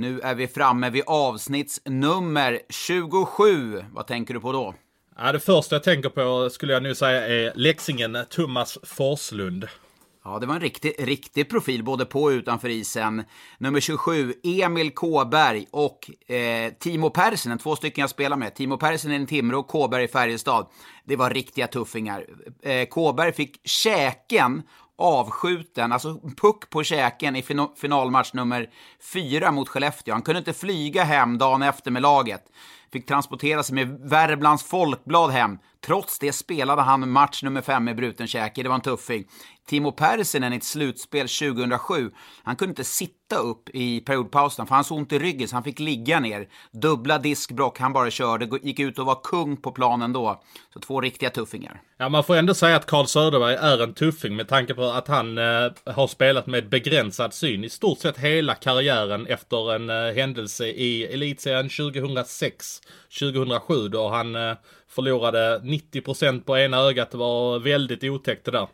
Nu är vi framme vid avsnittsnummer 27. Vad tänker du på då? Ja, det första jag tänker på skulle jag nu säga är Leksingen Thomas Forslund. Ja, det var en riktig, riktig profil både på och utanför isen. Nummer 27, Emil Kåberg och eh, Timo Persinen, två stycken jag spelar med. Timo Persinen i Timrå och Kåberg i Färjestad. Det var riktiga tuffingar. Eh, Kåberg fick käken avskjuten, alltså puck på käken i finalmatch nummer fyra mot Skellefteå. Han kunde inte flyga hem dagen efter med laget. Fick transportera sig med Värmlands Folkblad hem. Trots det spelade han match nummer fem med bruten käke. Det var en tuffing. Timo Persinen i ett slutspel 2007, han kunde inte sitta upp i periodpausen för han så ont i ryggen så han fick ligga ner. Dubbla diskbrock, han bara körde, gick ut och var kung på planen då. Så två riktiga tuffingar. Ja, man får ändå säga att Carl Söderberg är en tuffing med tanke på att han eh, har spelat med begränsad syn i stort sett hela karriären efter en eh, händelse i elitserien 2006-2007 då han eh, förlorade 90% på ena ögat. Det var väldigt otäckt det där.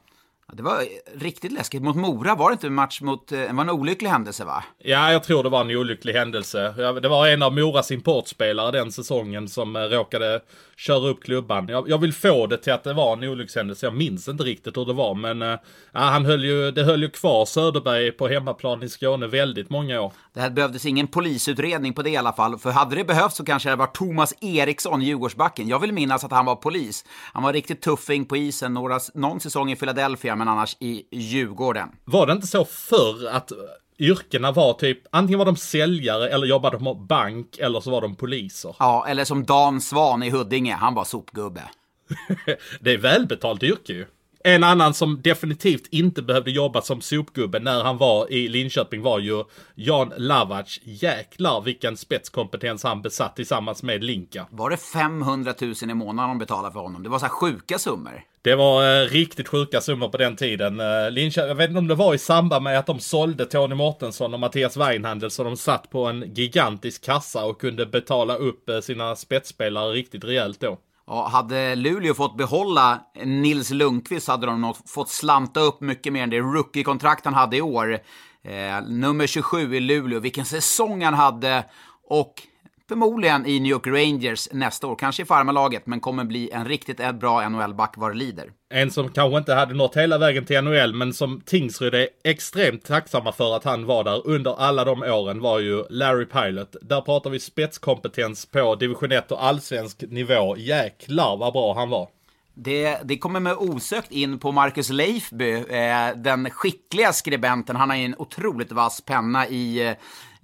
Det var riktigt läskigt. Mot Mora var det inte en match mot... Eh, det var en olycklig händelse va? Ja, jag tror det var en olycklig händelse. Det var en av Moras importspelare den säsongen som eh, råkade köra upp klubban. Jag, jag, vill få det till att det var en olyckshändelse. Jag minns inte riktigt hur det var, men äh, han höll ju, det höll ju kvar Söderberg på hemmaplan i Skåne väldigt många år. Det här behövdes ingen polisutredning på det i alla fall, för hade det behövts så kanske det var Thomas Eriksson, Djurgårdsbacken. Jag vill minnas att han var polis. Han var riktigt tuffing på isen några, någon säsong i Philadelphia, men annars i Djurgården. Var det inte så förr att yrkena var typ, antingen var de säljare eller jobbade på bank eller så var de poliser. Ja, eller som Dan Svan i Huddinge, han var sopgubbe. det är välbetalt yrke ju. En annan som definitivt inte behövde jobba som sopgubbe när han var i Linköping var ju Jan Lavac. Jäklar vilken spetskompetens han besatt tillsammans med Linka. Var det 500 000 i månaden de betalade för honom? Det var så här sjuka summor. Det var eh, riktigt sjuka summor på den tiden. Eh, Linköping, jag vet inte om det var i samband med att de sålde Tony Mårtensson och Mattias Weinhandel så de satt på en gigantisk kassa och kunde betala upp eh, sina spetsspelare riktigt rejält då. Ja, hade Luleå fått behålla Nils Lundqvist hade de nog fått slanta upp mycket mer än det rookie-kontrakt han hade i år. Eh, nummer 27 i Luleå, vilken säsong han hade och förmodligen i New York Rangers nästa år. Kanske i farmarlaget, men kommer bli en riktigt bra NHL-back vad det lider. En som kanske inte hade nått hela vägen till NHL, men som Tingsryd är extremt tacksamma för att han var där under alla de åren var ju Larry Pilot. Där pratar vi spetskompetens på division 1 och allsvensk nivå. Jäklar vad bra han var. Det, det kommer med osökt in på Marcus Leifby, eh, den skickliga skribenten. Han har ju en otroligt vass penna i,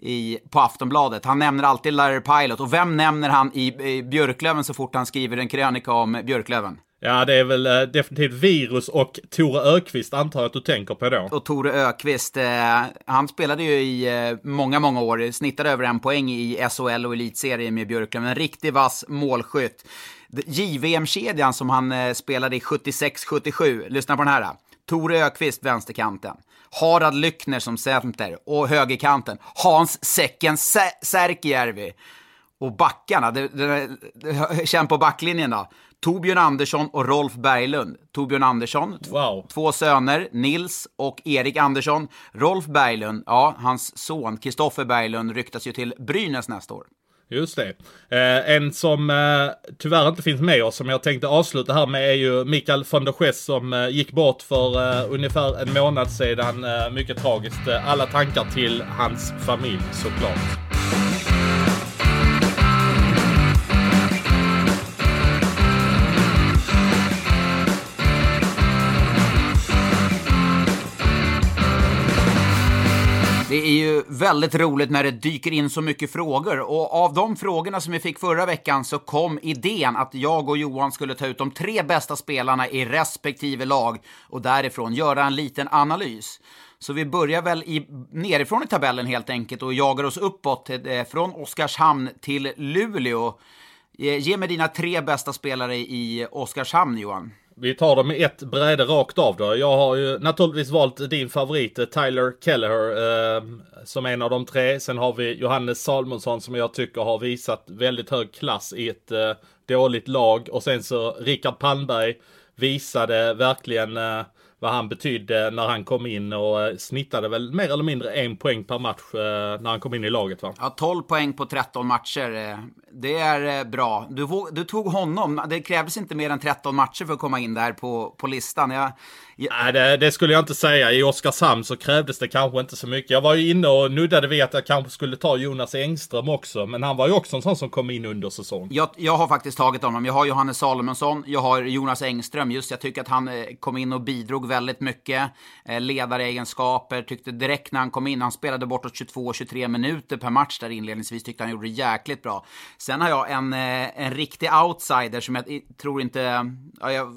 i, på Aftonbladet. Han nämner alltid Larry Pilot. Och vem nämner han i, i Björklöven så fort han skriver en krönika om Björklöven? Ja, det är väl eh, definitivt virus och Tore Ökvist antar jag att du tänker på då. Och Tore Ökvist, eh, han spelade ju i eh, många, många år, snittade över en poäng i SHL och elitserien med Björklöven. En riktigt vass målskytt. JVM-kedjan som han eh, spelade i 76-77, lyssna på den här. Tore Ökvist, vänsterkanten. Harald Lyckner som center och högerkanten. Hans Säcken Särkijärvi. Och backarna, det, det, det, känn på backlinjen då. Torbjörn Andersson och Rolf Berglund. Torbjörn Andersson, wow. två söner, Nils och Erik Andersson. Rolf Berglund, ja, hans son Kristoffer Berglund ryktas ju till Brynäs nästa år. Just det. Eh, en som eh, tyvärr inte finns med oss som jag tänkte avsluta här med är ju Mikael von der Schess som eh, gick bort för eh, ungefär en månad sedan. Eh, mycket tragiskt. Eh, alla tankar till hans familj såklart. Det är ju väldigt roligt när det dyker in så mycket frågor och av de frågorna som vi fick förra veckan så kom idén att jag och Johan skulle ta ut de tre bästa spelarna i respektive lag och därifrån göra en liten analys. Så vi börjar väl i, nerifrån i tabellen helt enkelt och jagar oss uppåt eh, från Oskarshamn till Luleå. Eh, ge mig dina tre bästa spelare i Oskarshamn, Johan. Vi tar dem i ett bräde rakt av då. Jag har ju naturligtvis valt din favorit eh, Tyler Kelleher eh, som en av de tre. Sen har vi Johannes Salmonsson som jag tycker har visat väldigt hög klass i ett eh, dåligt lag. Och sen så Rickard Palmberg visade verkligen eh, vad han betydde när han kom in och eh, snittade väl mer eller mindre en poäng per match eh, när han kom in i laget va? Ja, 12 poäng på 13 matcher. Eh, det är bra. Du, du, tog honom. Det krävdes inte mer än 13 matcher för att komma in där på, på listan. Jag, Nej, det, det, skulle jag inte säga. I Oskarshamn så krävdes det kanske inte så mycket. Jag var ju inne och nuddade vid att jag kanske skulle ta Jonas Engström också. Men han var ju också en sån som kom in under säsong. Jag, jag har faktiskt tagit honom. Jag har Johannes Salomonsson, jag har Jonas Engström. Just jag tycker att han eh, kom in och bidrog väldigt mycket. Eh, ledaregenskaper, tyckte direkt när han kom in, han spelade bortåt 22-23 minuter per match där inledningsvis, tyckte han gjorde det jäkligt bra. Sen har jag en, eh, en riktig outsider som jag tror inte, ja, jag,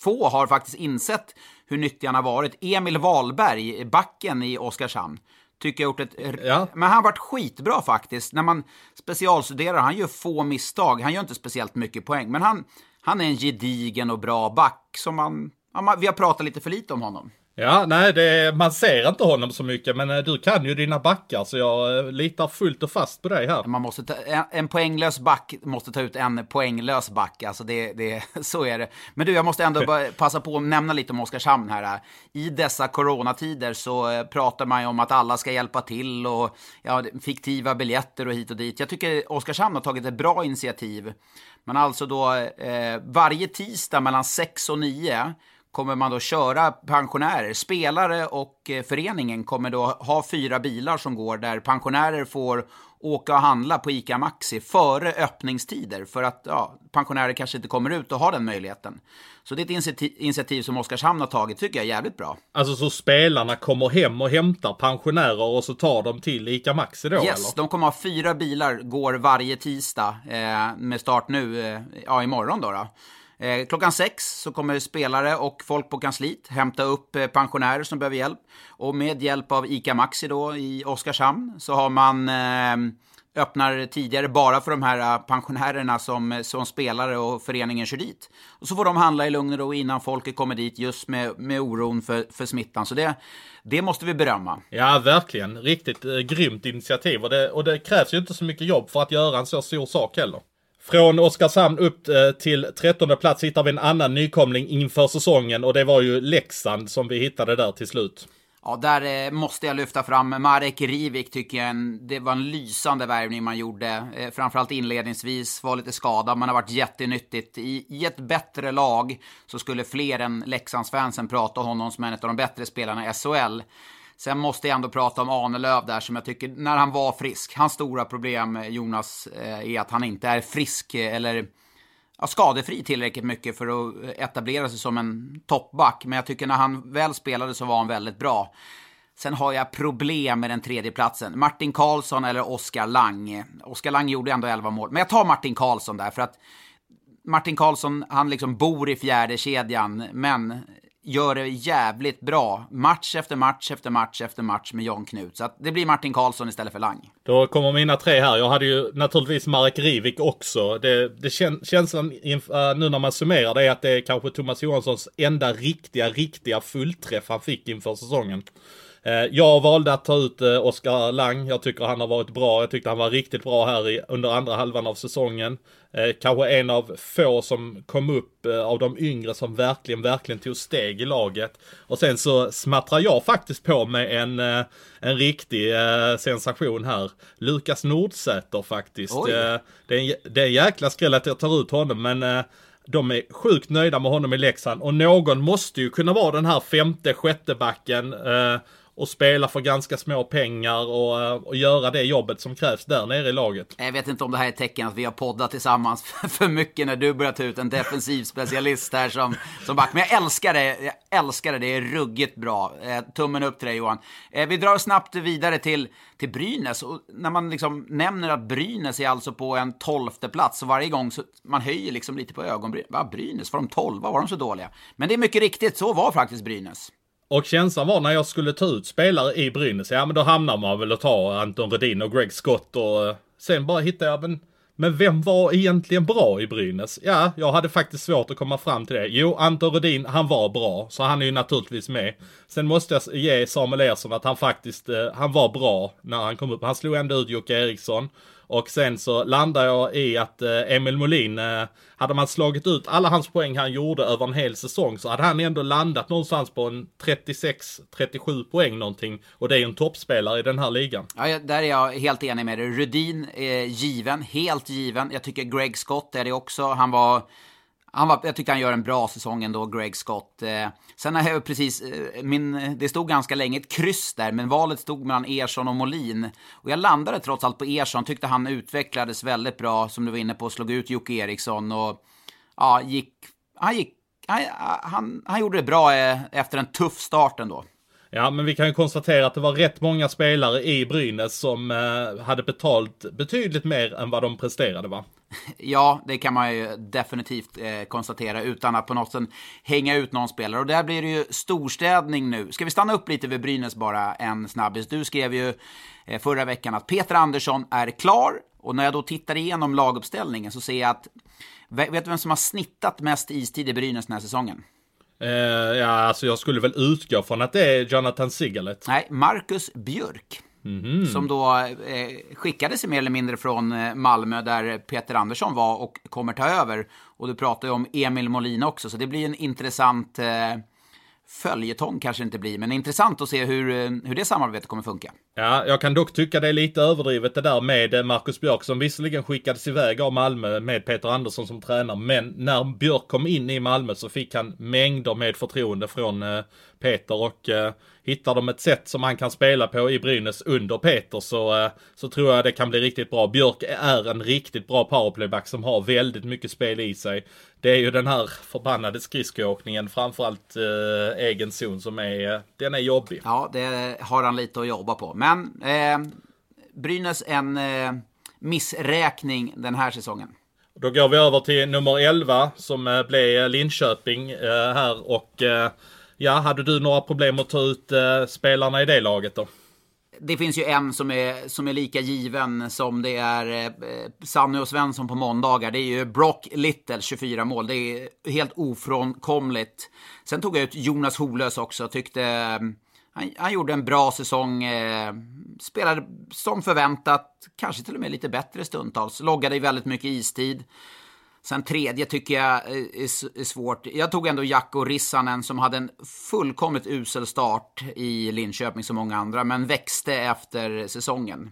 få har faktiskt insett hur nyttig han har varit. Emil Wahlberg, backen i Oskarshamn. Tycker jag gjort ett... Ja. Men han har varit skitbra faktiskt. När man specialstuderar, han gör få misstag. Han gör inte speciellt mycket poäng. Men han, han är en gedigen och bra back som man... Ja, vi har pratat lite för lite om honom. Ja, nej, det, man ser inte honom så mycket, men eh, du kan ju dina backar, så jag eh, litar fullt och fast på dig här. Man måste ta, en, en poänglös back måste ta ut en poänglös back, alltså det, det, så är det. Men du, jag måste ändå passa på att nämna lite om Oskarshamn här. I dessa coronatider så eh, pratar man ju om att alla ska hjälpa till och ja, fiktiva biljetter och hit och dit. Jag tycker Oskarshamn har tagit ett bra initiativ. Man alltså då eh, varje tisdag mellan 6 och 9 kommer man då köra pensionärer. Spelare och eh, föreningen kommer då ha fyra bilar som går där pensionärer får åka och handla på ICA Maxi före öppningstider för att ja, pensionärer kanske inte kommer ut och har den möjligheten. Så det är ett initiativ som Oskarshamn har tagit, tycker jag är jävligt bra. Alltså så spelarna kommer hem och hämtar pensionärer och så tar de till ICA Maxi då? Yes, eller? de kommer ha fyra bilar, går varje tisdag eh, med start nu, eh, ja imorgon då. då. Eh, klockan sex så kommer spelare och folk på kansliet hämta upp eh, pensionärer som behöver hjälp. Och med hjälp av ICA Maxi då i Oskarshamn så har man eh, öppnar tidigare bara för de här pensionärerna som, som spelare och föreningen kör dit. Och så får de handla i lugn och ro innan folket kommer dit just med, med oron för, för smittan. Så det, det måste vi berömma. Ja, verkligen. Riktigt eh, grymt initiativ. Och det, och det krävs ju inte så mycket jobb för att göra en så stor sak heller. Från Oskarshamn upp eh, till trettonde plats hittar vi en annan nykomling inför säsongen och det var ju Leksand som vi hittade där till slut. Ja, där eh, måste jag lyfta fram Marek Rivik tycker jag. En, det var en lysande värvning man gjorde. Eh, framförallt inledningsvis, var lite skadad, men har varit jättenyttigt. I, I ett bättre lag så skulle fler än Leksandsfansen prata om honom som en av de bättre spelarna i SHL. Sen måste jag ändå prata om Ahnelöv där som jag tycker, när han var frisk. Hans stora problem, eh, Jonas, eh, är att han inte är frisk eh, eller ja, skadefri tillräckligt mycket för att etablera sig som en toppback. Men jag tycker när han väl spelade så var han väldigt bra. Sen har jag problem med den tredje platsen. Martin Karlsson eller Oskar Lang. Oskar Lang gjorde ändå 11 mål. Men jag tar Martin Karlsson där för att Martin Karlsson, han liksom bor i fjärde kedjan, men gör det jävligt bra. Match efter match efter match efter match med Jan Knut. Så det blir Martin Karlsson istället för Lang. Då kommer mina tre här. Jag hade ju naturligtvis Marek Rivik också. Det, det kän, känslan uh, nu när man summerar det är att det är kanske Thomas Johanssons enda riktiga, riktiga fullträff han fick inför säsongen. Eh, jag valde att ta ut eh, Oskar Lang. Jag tycker han har varit bra. Jag tyckte han var riktigt bra här i, under andra halvan av säsongen. Eh, kanske en av få som kom upp av de yngre som verkligen, verkligen tog steg i laget. Och sen så smattrar jag faktiskt på med en, en riktig sensation här. Lukas Nordsäter faktiskt. Det är, en, det är en jäkla skräll att jag tar ut honom men de är sjukt nöjda med honom i Leksand och någon måste ju kunna vara den här femte, sjätte backen eh, och spela för ganska små pengar och, eh, och göra det jobbet som krävs där nere i laget. Jag vet inte om det här är ett tecken att vi har poddat tillsammans för mycket när du börjar ta ut en defensiv specialist här som, som back. Men jag älskar det, jag älskar det, det är ruggigt bra. Eh, tummen upp till dig Johan. Eh, vi drar snabbt vidare till, till Brynäs. Och när man liksom nämner att Brynäs är alltså på en tolfte plats, så varje gång så man höjer liksom lite på ögonbrynen... Va, Brynäs, var de tolva? Var de så dåliga? Men det är mycket riktigt, så var faktiskt Brynäs. Och känslan var när jag skulle ta ut spelare i Brynäs, ja men då hamnar man väl och tar Anton Rudin och Greg Scott och eh, sen bara hittade jag, men, men vem var egentligen bra i Brynäs? Ja, jag hade faktiskt svårt att komma fram till det. Jo, Anton Rudin, han var bra, så han är ju naturligtvis med. Sen måste jag ge Samuel Ersson att han faktiskt, eh, han var bra när han kom upp. Han slog ändå ut Jocke Eriksson. Och sen så landar jag i att eh, Emil Molin, eh, hade man slagit ut alla hans poäng han gjorde över en hel säsong så hade han ändå landat någonstans på en 36-37 poäng någonting. Och det är ju en toppspelare i den här ligan. Ja, där är jag helt enig med dig. Rudin är given, helt given. Jag tycker Greg Scott är det också. Han var han var, jag tycker han gör en bra säsong ändå, Greg Scott. Eh, sen har jag precis, eh, min, det stod ganska länge ett kryss där, men valet stod mellan Ersson och Molin. Och jag landade trots allt på Ersson, tyckte han utvecklades väldigt bra, som du var inne på, slog ut Jocke Eriksson och ja, gick, han gick, han, han, han gjorde det bra eh, efter en tuff start ändå. Ja, men vi kan ju konstatera att det var rätt många spelare i Brynäs som eh, hade betalt betydligt mer än vad de presterade, va? Ja, det kan man ju definitivt eh, konstatera utan att på något sätt hänga ut någon spelare. Och där blir det ju storstädning nu. Ska vi stanna upp lite vid Brynäs bara en snabbis? Du skrev ju eh, förra veckan att Peter Andersson är klar. Och när jag då tittar igenom laguppställningen så ser jag att Vet du vem som har snittat mest istid i Brynäs den här säsongen? Eh, ja, alltså jag skulle väl utgå från att det är Jonathan Sigalet. Nej, Marcus Björk. Mm -hmm. Som då eh, skickade sig mer eller mindre från eh, Malmö där Peter Andersson var och kommer ta över. Och du pratar ju om Emil Molin också, så det blir en intressant eh, följetong kanske inte blir, men intressant att se hur, eh, hur det samarbetet kommer funka. Ja, jag kan dock tycka det är lite överdrivet det där med eh, Marcus Björk som visserligen skickades iväg av Malmö med Peter Andersson som tränare, men när Björk kom in i Malmö så fick han mängder med förtroende från eh, Peter och hittar de ett sätt som han kan spela på i Brynäs under Peter så, så tror jag det kan bli riktigt bra. Björk är en riktigt bra powerplayback som har väldigt mycket spel i sig. Det är ju den här förbannade skridskoåkningen, framförallt eh, egen zon som är, den är jobbig. Ja, det har han lite att jobba på. Men eh, Brynäs en eh, missräkning den här säsongen. Då går vi över till nummer 11 som eh, blev Linköping eh, här och eh, ja, hade du några problem att ta ut eh, spelarna i det laget då? det finns ju en som är, som är lika given som det är eh, Sanny och Svensson på måndagar. Det är ju Brock Little, 24 mål. Det är helt ofrånkomligt. Sen tog jag ut Jonas Holös också. Tyckte eh, han, han, gjorde en bra säsong. Eh, spelade som förväntat, kanske till och med lite bättre stundtals. Loggade i väldigt mycket istid. Sen tredje tycker jag eh, är, är svårt. Jag tog ändå Jacko Rissanen som hade en fullkomligt usel start i Linköping som många andra, men växte efter säsongen.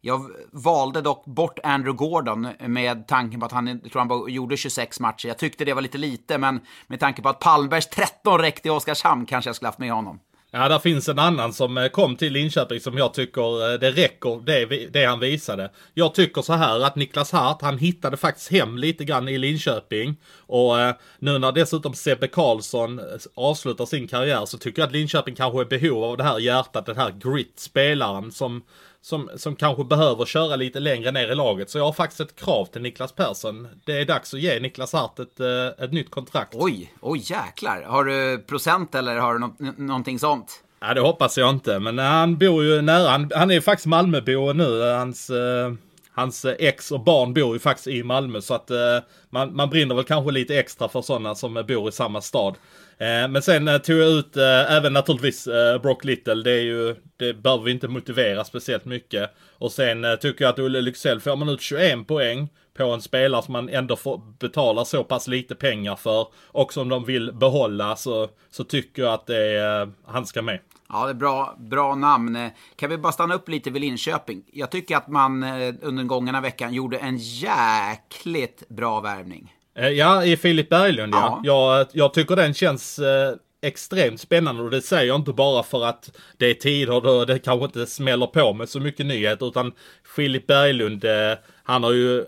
Jag valde dock bort Andrew Gordon med tanken på att han, jag tror han bara gjorde 26 matcher. Jag tyckte det var lite lite, men med tanke på att Palmbergs 13 räckte i Oskarshamn kanske jag skulle haft med honom. Ja, där finns en annan som eh, kom till Linköping som jag tycker eh, det räcker, det, det han visade. Jag tycker så här att Niklas Hart, han hittade faktiskt hem lite grann i Linköping. Och eh, nu när dessutom Sebbe Karlsson avslutar sin karriär så tycker jag att Linköping kanske är behov av det här hjärtat, den här grit-spelaren som som, som kanske behöver köra lite längre ner i laget. Så jag har faktiskt ett krav till Niklas Persson. Det är dags att ge Niklas Hart ett, ett nytt kontrakt. Oj, oj jäklar. Har du procent eller har du något, någonting sånt? Ja, det hoppas jag inte. Men han bor ju nära. Han, han är faktiskt Malmöbo nu. Hans, eh, hans eh, ex och barn bor ju faktiskt i Malmö. Så att eh, man, man brinner väl kanske lite extra för sådana som eh, bor i samma stad. Eh, men sen eh, tog jag ut eh, även naturligtvis eh, Brock Little. Det är ju, det behöver vi inte motivera speciellt mycket. Och sen eh, tycker jag att Olle Lycksell får man ut 21 poäng på en spelare som man ändå får betala så pass lite pengar för och som de vill behålla så, så tycker jag att det är, han ska med. Ja, det är bra, bra namn. Kan vi bara stanna upp lite vid Linköping? Jag tycker att man under den gångna veckan gjorde en jäkligt bra värvning. Eh, ja, i Filip Berglund ja. ja. Jag, jag tycker den känns eh, extremt spännande och det säger jag inte bara för att det är tider då det kanske inte smäller på med så mycket nyheter utan Filip Berglund, eh, han har ju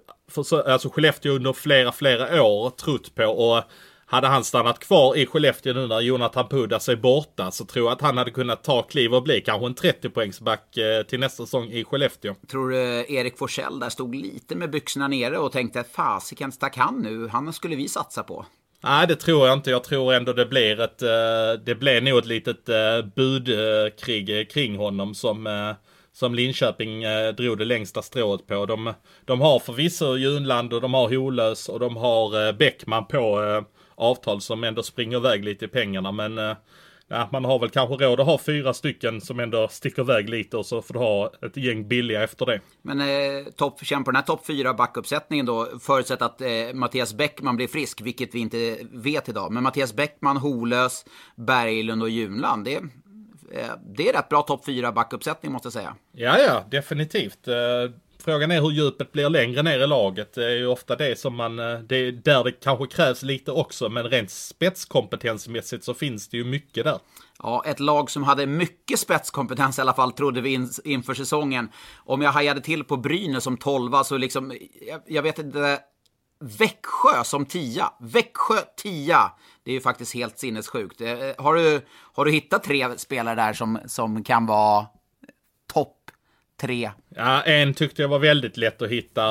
alltså Skellefteå under flera, flera år trott på och hade han stannat kvar i Skellefteå nu när Jonathan Pudas är borta så tror jag att han hade kunnat ta kliv och bli kanske en 30 poängsback eh, till nästa säsong i Skellefteå. Tror du Erik Forsell där stod lite med byxorna nere och tänkte fasiken stack han nu? Han skulle vi satsa på. Nej, det tror jag inte. Jag tror ändå det blir ett, eh, det blir nog ett litet eh, budkrig kring honom som, eh, som Linköping drog det längsta strået på. De, de har förvisso Junland och de har Holös och de har Bäckman på avtal som ändå springer iväg lite i pengarna. Men ja, man har väl kanske råd att ha fyra stycken som ändå sticker iväg lite och så får du ha ett gäng billiga efter det. Men eh, topp, känn på den här topp fyra backuppsättningen då, förutsatt att eh, Mattias Bäckman blir frisk, vilket vi inte vet idag. Men Mattias Bäckman, Holös, Berglund och Junland, det, eh, det är rätt bra topp fyra backuppsättning måste jag säga. Ja, ja, definitivt. Frågan är hur djupet blir längre ner i laget. Det är ju ofta det som man, eh, det är där det kanske krävs lite också. Men rent spetskompetensmässigt så finns det ju mycket där. Ja, ett lag som hade mycket spetskompetens i alla fall, trodde vi in, inför säsongen. Om jag hajade till på Brynäs som tolva så liksom, jag, jag vet inte, Växjö som tia. Växjö tia. Det är ju faktiskt helt sinnessjukt. Eh, har du, har du hittat tre spelare där som, som kan vara tre. Ja, en tyckte jag var väldigt lätt att hitta.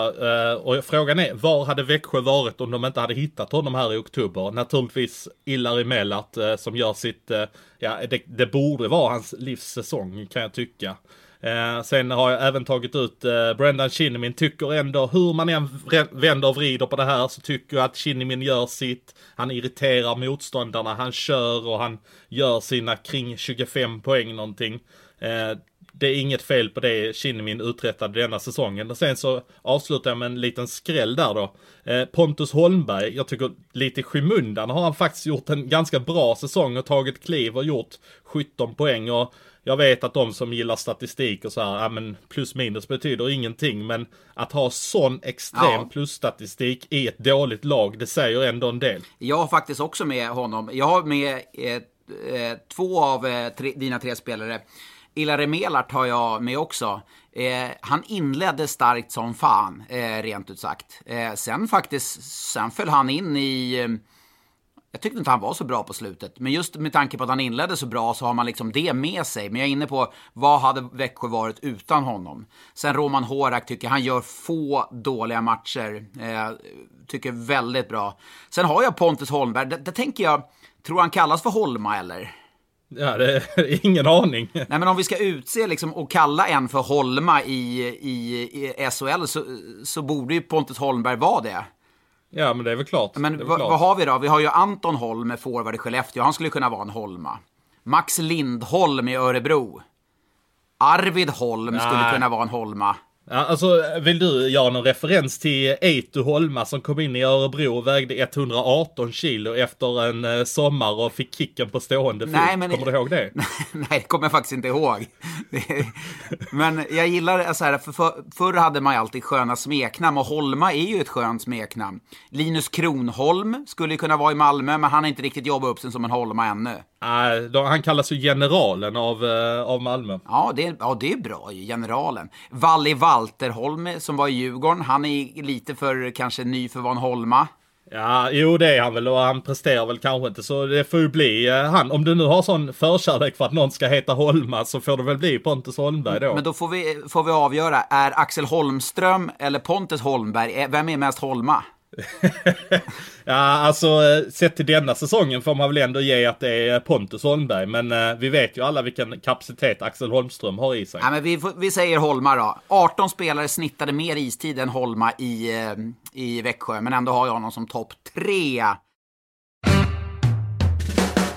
Eh, och frågan är, var hade Växjö varit om de inte hade hittat honom här i oktober? Naturligtvis Ilari Melat eh, som gör sitt, eh, ja det, det borde vara hans livssäsong kan jag tycka. sen har jag även tagit ut Brendan Shinnimin tycker ändå hur man än vänder och vrider på det här så tycker jag att Shinnimin gör sitt. Han irriterar motståndarna, han kör och han gör sina kring 25 poäng någonting det är inget fel på det Kinnimin uträttade denna säsongen. Och sen så avslutar jag med en liten skräll där då. Eh, Pontus Holmberg, jag tycker lite i skymundan har han faktiskt gjort en ganska bra säsong och tagit kliv och gjort 17 poäng. Och jag vet att de som gillar statistik och så här, ja men plus minus betyder ingenting. Men att ha sån extrem ja. plusstatistik i ett dåligt lag, det säger ändå en del. Jag har faktiskt också med honom. Jag har med eh, två av eh, tre, dina tre spelare. Ilare Melart har jag med också. Eh, han inledde starkt som fan, eh, rent ut sagt. Eh, sen faktiskt, sen föll han in i... Eh, jag tyckte inte han var så bra på slutet. Men just med tanke på att han inledde så bra så har man liksom det med sig. Men jag är inne på, vad hade Växjö varit utan honom? Sen Roman Horak tycker han gör få dåliga matcher. Eh, tycker väldigt bra. Sen har jag Pontus Holmberg. Det, det tänker jag, tror han kallas för Holma eller? Ja, det är ingen aning. Nej, men om vi ska utse liksom, och kalla en för Holma i, i, i SHL så, så borde ju Pontus Holmberg vara det. Ja, men det är väl klart. Men vad har vi då? Vi har ju Anton Holm, forward i Skellefteå. Han skulle kunna vara en Holma. Max Lindholm i Örebro. Arvid Holm Nej. skulle kunna vara en Holma. Alltså, vill du göra någon referens till Eitu Holma som kom in i Örebro och vägde 118 kilo efter en eh, sommar och fick kicken på stående fot? Men, kommer du ihåg det? Nej, det kommer jag faktiskt inte ihåg. men jag gillar det så här, för, för, förr hade man ju alltid sköna smeknamn och Holma är ju ett skönt smeknamn. Linus Kronholm skulle kunna vara i Malmö, men han har inte riktigt jobbat upp sig som en Holma ännu. Uh, han kallas ju generalen av, uh, av Malmö. Ja det, är, ja, det är bra generalen. Valli Walterholm som var i Djurgården, han är lite för kanske ny för Van Holma. Ja, jo det är han väl och han presterar väl kanske inte så det får ju bli uh, han. Om du nu har sån förkärlek för att någon ska heta Holma så får det väl bli Pontus Holmberg då. Men då får vi, får vi avgöra, är Axel Holmström eller Pontus Holmberg, vem är mest Holma? ja, alltså eh, sett till denna säsongen får man väl ändå ge att det är Pontus Holmberg. Men eh, vi vet ju alla vilken kapacitet Axel Holmström har i sig. Ja, men vi, vi säger Holma då. 18 spelare snittade mer istid än Holma i, eh, i Växjö, men ändå har jag honom som topp tre.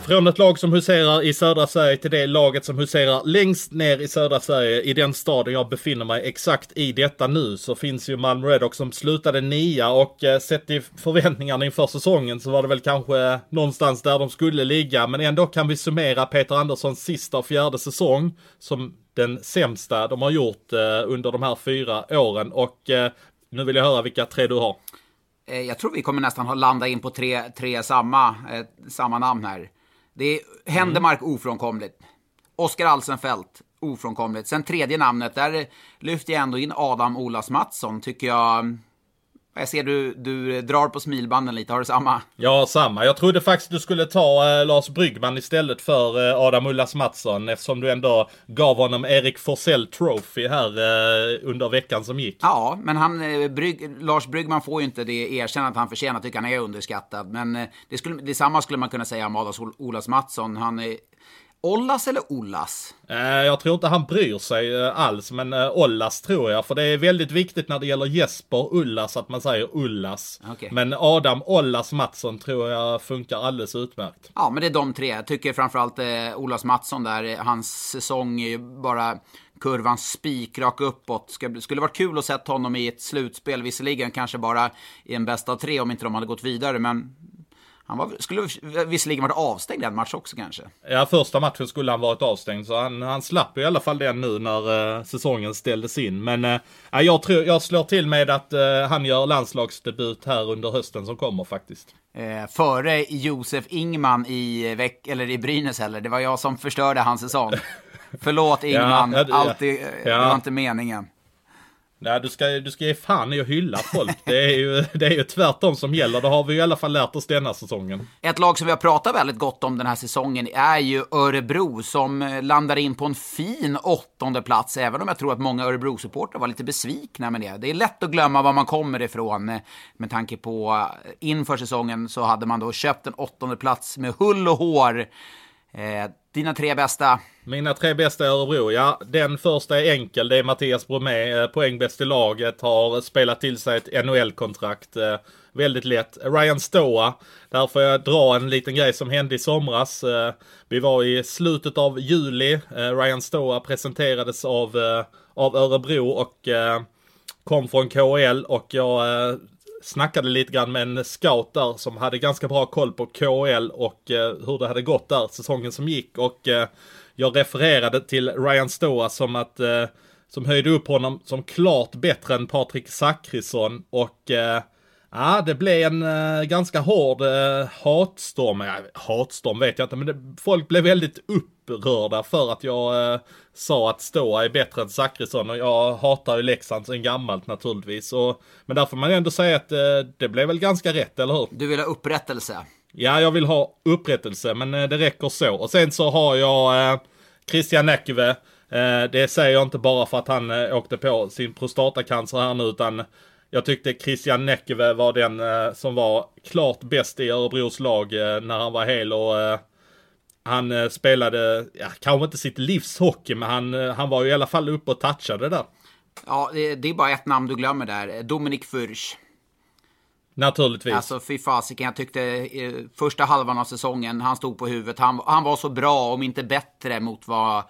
Från ett lag som huserar i södra Sverige till det laget som huserar längst ner i södra Sverige, i den staden jag befinner mig exakt i detta nu, så finns ju Malmö Redhawks som slutade nia och eh, sett till förväntningarna inför säsongen så var det väl kanske någonstans där de skulle ligga, men ändå kan vi summera Peter Anderssons sista och fjärde säsong som den sämsta de har gjort eh, under de här fyra åren och eh, nu vill jag höra vilka tre du har. Eh, jag tror vi kommer nästan landa in på tre, tre samma, eh, samma namn här. Det är Händemark mm. ofrånkomligt. Oskar Alsenfelt ofrånkomligt. Sen tredje namnet, där lyfter jag ändå in Adam Olas Mattsson, tycker jag. Jag ser du, du drar på smilbanden lite, har du samma? Ja, samma. Jag trodde faktiskt du skulle ta eh, Lars Bryggman istället för eh, Adam Ullas Mattsson eftersom du ändå gav honom Erik Forsell Trophy här eh, under veckan som gick. Ja, men han, eh, Brygg, Lars Bryggman får ju inte det erkännandet han förtjänar, tycker han är underskattad. Men eh, det skulle, detsamma skulle man kunna säga om Adam Olas Mattsson. Han är Ollas eller Ollas? Eh, jag tror inte han bryr sig eh, alls, men eh, Ollas tror jag. För det är väldigt viktigt när det gäller Jesper Ullas att man säger Ullas. Okej. Men Adam Ollas Mattsson tror jag funkar alldeles utmärkt. Ja, men det är de tre. Jag tycker framförallt eh, Olas Mattsson där, hans säsong är ju bara kurvan spikrak uppåt. Ska, skulle varit kul att se honom i ett slutspel, visserligen kanske bara i en bästa av tre om inte de hade gått vidare, men han var, skulle visserligen varit avstängd en match också kanske. Ja, första matchen skulle han varit avstängd, så han, han slapp i alla fall den nu när eh, säsongen ställdes in. Men eh, ja, jag, tror, jag slår till med att eh, han gör landslagsdebut här under hösten som kommer faktiskt. Eh, före Josef Ingman i, veck, eller i Brynäs heller. Det var jag som förstörde hans säsong. Förlåt Ingman, Ja, ja, det- alltid, eh, det ja. var inte meningen. Nej, du ska, du ska ge fan i att hylla folk. Det är, ju, det är ju tvärtom som gäller. Det har vi ju i alla fall lärt oss denna säsongen. Ett lag som vi har pratat väldigt gott om den här säsongen är ju Örebro som eh, landar in på en fin åttonde plats även om jag tror att många Örebro-supportrar var lite besvikna med det. Det är lätt att glömma var man kommer ifrån eh, med tanke på eh, inför säsongen så hade man då köpt en åttonde plats med hull och hår. Eh, dina tre bästa? Mina tre bästa i Örebro, ja den första är enkel. Det är Mattias Bromé, eh, poängbäst i laget, har spelat till sig ett NHL-kontrakt. Eh, väldigt lätt. Ryan Stoa, där får jag dra en liten grej som hände i somras. Eh, vi var i slutet av juli. Ryan Stoa presenterades av, av Örebro och kom från KL och jag snackade lite grann med en scout där som hade ganska bra koll på KL och eh, hur det hade gått där säsongen som gick och eh, jag refererade till Ryan Stoa som att eh, som höjde upp honom som klart bättre än Patrik Zackrisson och eh, Ja, det blev en eh, ganska hård eh, hatstorm. Ja, hatstorm vet jag inte, men det, folk blev väldigt upprörda för att jag eh, sa att Stoa är bättre än Zackrisson och jag hatar ju Leksand sen gammalt naturligtvis. Och, men där får man ju ändå säga att eh, det blev väl ganska rätt, eller hur? Du vill ha upprättelse? Ja, jag vill ha upprättelse, men eh, det räcker så. Och sen så har jag eh, Christian Näkyve. Eh, det säger jag inte bara för att han eh, åkte på sin prostatacancer här nu, utan jag tyckte Christian Näkyve var den eh, som var klart bäst i Örebros lag eh, när han var hel och eh, han eh, spelade, ja, kanske inte sitt livs hockey, men han, eh, han var ju i alla fall uppe och touchade där. Ja, det, det är bara ett namn du glömmer där. Dominik Furch. Naturligtvis. Alltså fy fasiken, jag tyckte eh, första halvan av säsongen, han stod på huvudet. Han, han var så bra, om inte bättre, mot vad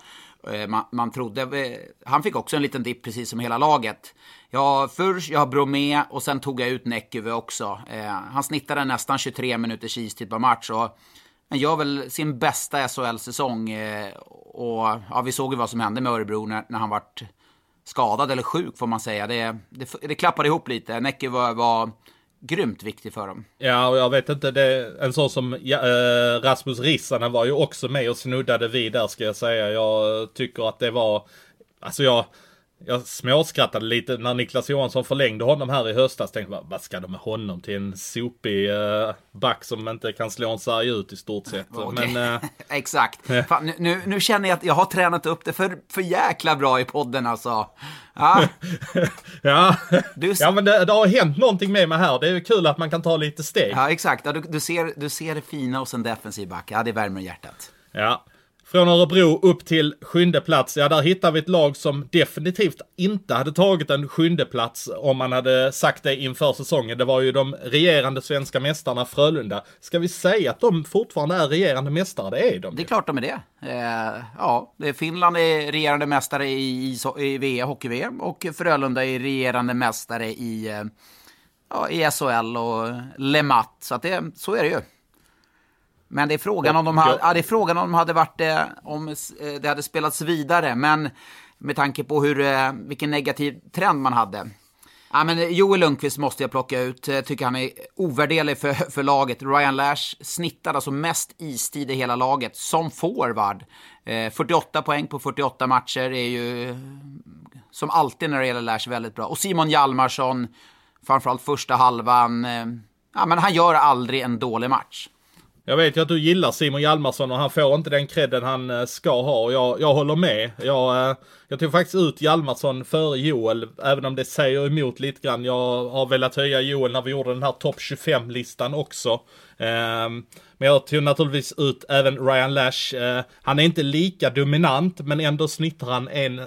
eh, man, man trodde. Eh, han fick också en liten dipp, precis som hela laget. Jag har jag har Bromé och sen tog jag ut Näkyve också. Eh, han snittade nästan 23 minuters istid per match. Och han gör väl sin bästa SHL-säsong. Eh, och ja, vi såg ju vad som hände med Örebro när, när han vart skadad eller sjuk får man säga. Det, det, det klappade ihop lite. Näkyve var, var grymt viktig för dem. Ja, och jag vet inte, det, en sån som ja, eh, Rasmus Rissanen var ju också med och snuddade vid där ska jag säga. Jag tycker att det var, alltså jag, jag småskrattade lite när Niklas Johansson förlängde honom här i höstas. Tänkte bara, vad ska de med honom till en sopig eh, back som inte kan slå en sarg ut i stort sett. Okej. Men eh, Exakt. Fan, nu- nu, nu känner jag att jag har tränat upp det för, för jäkla bra i podden alltså. Ja, ja, Du- ja men det, det har hänt någonting med mig här. Det är ju kul att man kan ta lite steg. ja exakt. Ja, du, du, ser, du ser det fina hos en defensiv back. Ja, det värmer hjärtat. Ja. Från Örebro upp till sjunde plats, ja där hittar vi ett lag som definitivt inte hade tagit en sjunde plats om man hade sagt det inför säsongen. Det var ju de regerande svenska mästarna Frölunda. Ska vi säga att de fortfarande är regerande mästare? Det är de Det är ju. klart de är det. Eh, ja, Finland är regerande mästare i, i, VM, hockey-VM och Frölunda är regerande mästare i, eh, ja, i SHL och Lemat. Så, att det, så är det ju. Men det är frågan om de hade, ja, det är frågan om de hade varit eh, om eh, det hade spelats vidare. Men med tanke på hur, eh, vilken negativ trend man hade. Ja, men Joel Lundqvist måste jag plocka ut. Jag tycker han är ovärderlig för, för laget. Ryan Lash snittade alltså mest istid i hela laget som forward. Eh, 48 poäng på 48 matcher är ju som alltid när det gäller Lash väldigt bra. Och Simon Hjalmarsson framförallt första halvan. Ja, men han gör aldrig en dålig match. Jag vet ju att du gillar Simon Hjalmarsson och han får inte den credden han eh, ska ha. Och jag, jag håller med. Jag, eh, jag tog faktiskt ut Hjalmarsson före Joel, även om det säger emot lite grann. Jag har velat höja Joel när vi gjorde den här topp 25-listan också. Ehm, men jag tog naturligtvis ut även Ryan Lash. Eh, han är inte lika dominant, men ändå snittar han en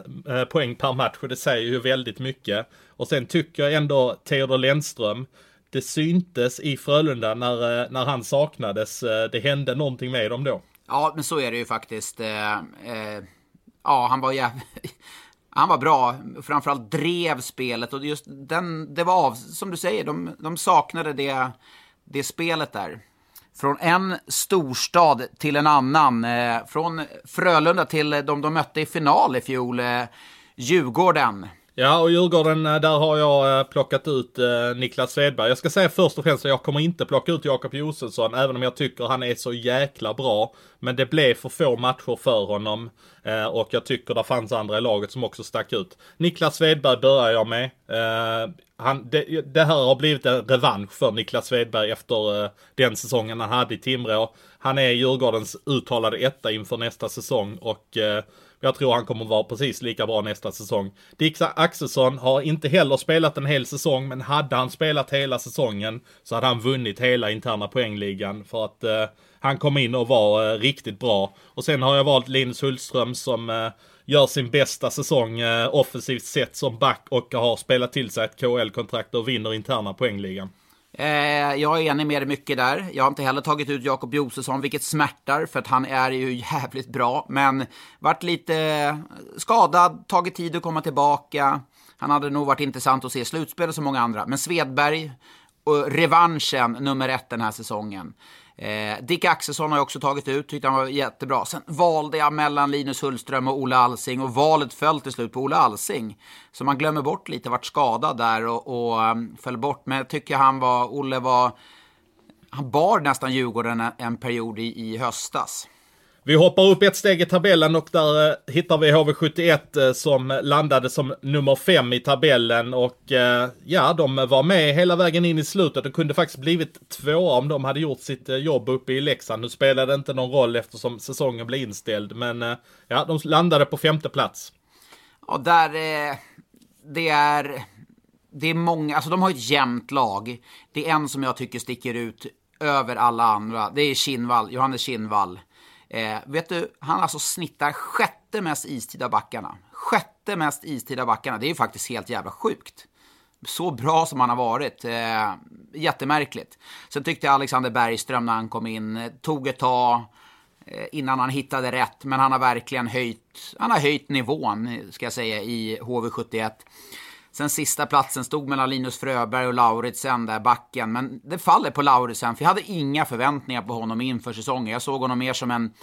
poäng per match och det säger ju väldigt mycket. Och sen tycker jag ändå Theodor Lennström, det syntes i Frölunda när, eh, när han saknades. Eh, det hände någonting med dem då. Ja, men så är det ju faktiskt. Eh, ja, han var jävligt... Han var bra, framförallt drev spelet och just den, det var av, som du säger, de, de saknade det, det spelet där. Från en storstad till en annan, från Frölunda till de de mötte i final i fjol, Djurgården. Ja, och Djurgården, eh, där har jag eh, plockat ut eh, Niklas Svedberg. Jag ska säga först och främst att jag kommer inte plocka ut Jakob Josefsson, även om jag tycker han är så jäkla bra. Men det blev för få matcher för honom. Och jag tycker det fanns andra i laget som också stack ut. Niklas Svedberg börjar jag med. Han, det, det, här har blivit en revansch för Niklas Svedberg efter den säsongen han hade i Timrå. Han är Djurgårdens uttalade etta inför nästa säsong och jag tror han kommer vara precis lika bra nästa säsong. Dick Axelsson har inte heller spelat en hel säsong, men hade han spelat hela säsongen så hade han vunnit hela interna poängligan för att eh, han kom in och var eh, riktigt bra. Och sen har jag valt Linus Hultström som eh, gör sin bästa säsong eh, offensivt sett som back och har spelat till sig ett KL-kontrakt och vinner interna poängligan. Eh, jag är enig med dig mycket där. Jag har inte heller tagit ut Jakob Josefsson, vilket smärtar, för att han är ju jävligt bra. Men varit lite skadad, tagit tid att komma tillbaka. Han hade nog varit intressant att se slutspelet som många andra. Men Svedberg, och revanschen nummer ett den här säsongen. Eh, Dick Axelsson har jag också tagit ut, tyckte han var jättebra. Sen valde jag mellan Linus Hullström och Ola Alsing och valet föll till slut på Ola Alsing. Så man glömmer bort lite, vart skadad där och, och um, föll bort. Men jag tycker han var, Olle var, han bar nästan Djurgården en, en period i, i höstas. Vi hoppar upp ett steg i tabellen och där eh, hittar vi HV71 eh, som landade som nummer fem i tabellen och eh, ja, de var med hela vägen in i slutet och kunde faktiskt blivit tvåa om de hade gjort sitt eh, jobb uppe i Leksand. Nu spelade det inte någon roll eftersom säsongen blev inställd, men eh, ja, de landade på femte plats. Ja, där, eh, det är, det är många, alltså de har ett jämnt lag. Det är en som jag tycker sticker ut över alla andra. Det är Kinnvall, Johannes Kinnvall. Eh, vet du, han alltså snittar sjätte mest istid av backarna. Sjätte mest istid av backarna. Det är ju faktiskt helt jävla sjukt. Så bra som han har varit. Eh, jättemärkligt. Sen tyckte jag Alexander Bergström när han kom in, eh, tog ett tag eh, innan han hittade rätt. Men han har verkligen höjt, han har höjt nivån, eh, ska jag säga, i HV71. Sen sista platsen stod mellan Linus Fröberg och Lauritsen där backen. Men det faller på Lauritsen, för jag hade inga förväntningar på honom inför säsongen. Jag såg honom mer som en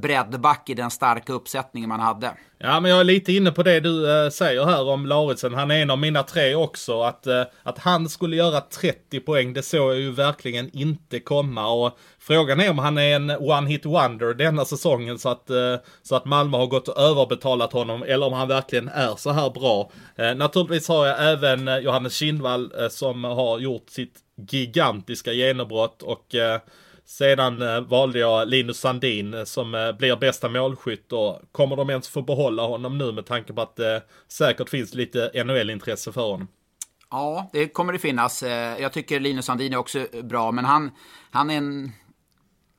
breddback i den starka uppsättningen man hade. Ja, men jag är lite inne på det du äh, säger här om Lauritsen. Han är en av mina tre också. Att, äh, att han skulle göra 30 poäng, det såg jag ju verkligen inte komma. Och frågan är om han är en one-hit wonder denna säsongen så att, äh, så att Malmö har gått och överbetalat honom. Eller om han verkligen är så här bra. naturligtvis har jag även Johannes Kindvall som har gjort sitt gigantiska genombrott och sedan eh, valde jag Linus Sandin eh, som eh, blir bästa målskytt och kommer de ens få behålla honom nu med tanke på att det säkert finns lite NHL-intresse för honom? Ja, det kommer det finnas. Eh, jag tycker Linus Sandin är också bra, men han, han är en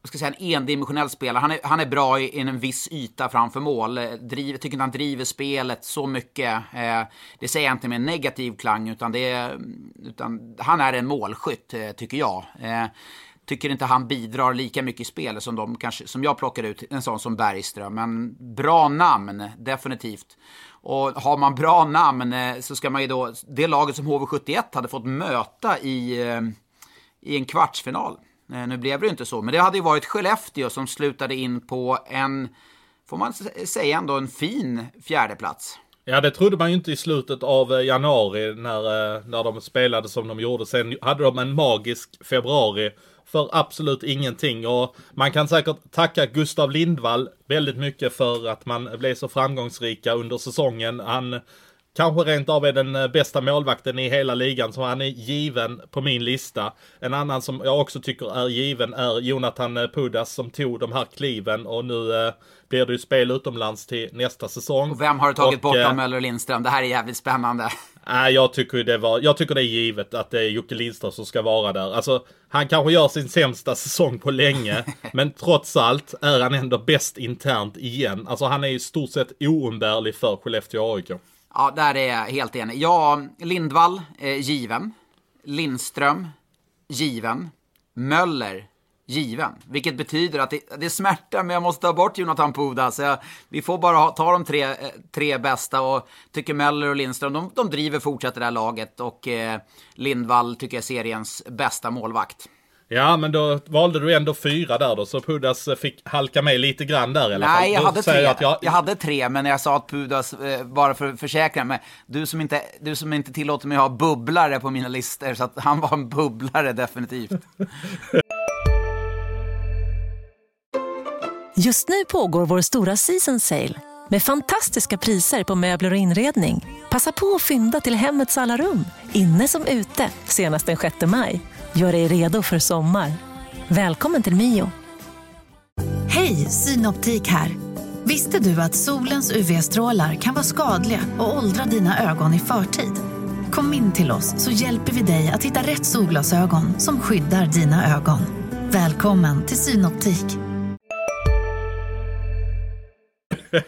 jag ska säga en endimensionell spelare. Han är, han är bra i, i en viss yta framför mål. Jag tycker inte han driver spelet så mycket. Eh, det säger jag inte med en negativ klang, utan, det, mm, utan han är en målskytt, eh, tycker jag. Eh, tycker inte han bidrar lika mycket i spelet som, de kanske, som jag plockar ut, en sån som Bergström. Men bra namn, definitivt. Och har man bra namn eh, så ska man ju då, det laget som HV71 hade fått möta i, eh, i en kvartsfinal. Eh, nu blev det ju inte så, men det hade ju varit Skellefteå som slutade in på en, får man säga ändå, en fin fjärdeplats. Ja, det trodde man ju inte i slutet av eh, januari när, eh, när de spelade som de gjorde. Sen hade de en magisk februari för absolut ingenting. Och man kan säkert tacka Gustav Lindvall väldigt mycket för att man blev så framgångsrika under säsongen. Han kanske rent av är den eh, bästa målvakten i hela ligan, så han är given på min lista. En annan som jag också tycker är given är Jonathan eh, Pudas som tog de här kliven och nu eh, blir det ju spel utomlands till nästa säsong. Och vem har du tagit och, bort av Möller och Lindström? Det här är jävligt spännande. Nej, jag tycker det var, jag tycker det är givet att det är Jocke Lindström som ska vara där. Alltså, han kanske gör sin sämsta säsong på länge, men trots allt är han ändå bäst internt igen. Alltså han är i stort sett oumbärlig för Skellefteå AIK. Ja, där är jag helt enig. Ja, Lindvall, eh, given. Lindström, given. Möller, given. Vilket betyder att det, det smärtar, men jag måste ta bort Jonathan Puda. Så jag, vi får bara ha, ta de tre, eh, tre bästa och tycker Möller och Lindström, de, de driver fortsätter det här laget. Och eh, Lindvall tycker jag är seriens bästa målvakt. Ja, men då valde du ändå fyra där då, så Pudas fick halka med lite grann där i alla fall. Nej, jag hade, tre. jag att jag- hade tre, men jag sa att Pudas, eh, bara för att försäkra mig, du som, inte, du som inte tillåter mig ha bubblare på mina listor, så att han var en bubblare definitivt. Just nu pågår vår stora season sale med fantastiska priser på möbler och inredning. Passa på att fynda till hemmets alla rum, inne som ute, senast den 6 maj. Gör dig redo för sommar. Välkommen till Mio. Hej, Synoptik här. Visste du att solens UV-strålar kan vara skadliga och åldra dina ögon i förtid? Kom in till oss så hjälper vi dig att hitta rätt solglasögon som skyddar dina ögon. Välkommen till Synoptik.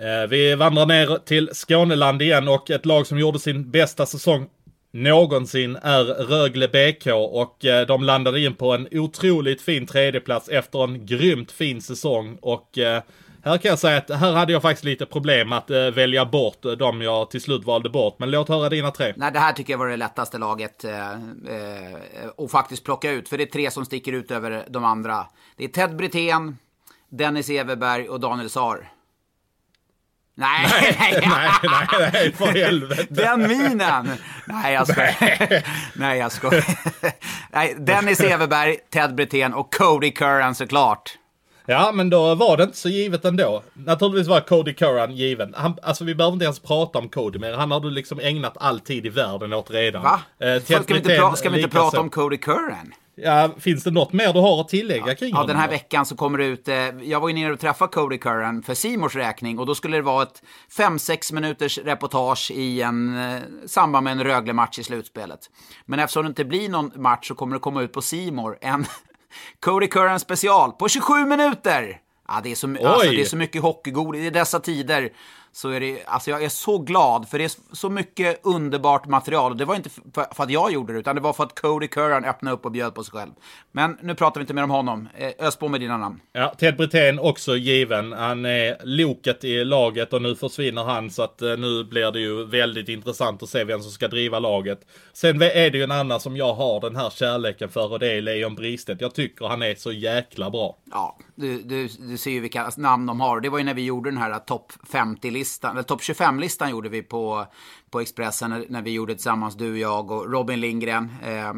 Eh, Vi vandrar ner till Skåneland igen och ett lag som gjorde sin bästa säsong någonsin är Rögle BK och eh, de landade in på en otroligt fin tredjeplats efter en grymt fin säsong och eh, här kan jag säga att här hade jag faktiskt lite problem att eh, välja bort eh, de jag till slut valde bort. Men låt höra dina tre. Nej, det här tycker jag var det lättaste laget och att faktiskt plocka ut. För det är tre som sticker ut över de andra. Det är Ted Brithén, Dennis Everberg och Daniel Saar. Nej, nej, nej, nej, nej, för helvete. Den minen! Nej, jag skojar. Nej, jag skojar. Nej, Dennis Everberg, Ted Brithén och Cody Curran såklart. Ja, men då var det inte så givet ändå. Naturligtvis var Cody Curran given. Han, alltså vi behöver inte ens prata om Cody mer. Han har du liksom ägnat all tid i världen åt redan. Va? Eh, ska vi inte, pra- ska vi inte prata om Cody Curran? Ja, finns det något mer du har att tillägga kring Ja, honom? den här då? veckan så kommer det ut, eh, jag var ju nere och träffade Cody Curran för Simors räkning och då skulle det vara ett 5-6 minuters reportage i en eh, samband med en Rögle-match i slutspelet. Men eftersom det inte blir någon match så kommer det komma ut på Simor en Cody Curran special på 27 minuter! Ja, det är så, alltså, det är så mycket hockeygodis i dessa tider. Så är det, alltså jag är så glad, för det är så mycket underbart material. Det var inte för, för att jag gjorde det, utan det var för att Cody Curran öppnade upp och bjöd på sig själv. Men nu pratar vi inte mer om honom. Eh, Ös på med dina namn. Ja, Ted Brithén också given. Han är loket i laget och nu försvinner han så att eh, nu blir det ju väldigt intressant att se vem som ska driva laget. Sen är det ju en annan som jag har den här kärleken för och det är Leon Bristedt. Jag tycker han är så jäkla bra. Ja, du, du, du ser ju vilka namn de har. Det var ju när vi gjorde den här topp 50-listan, eller topp 25-listan gjorde vi på, på Expressen när, när vi gjorde tillsammans, du, jag och Robin Lindgren. Eh,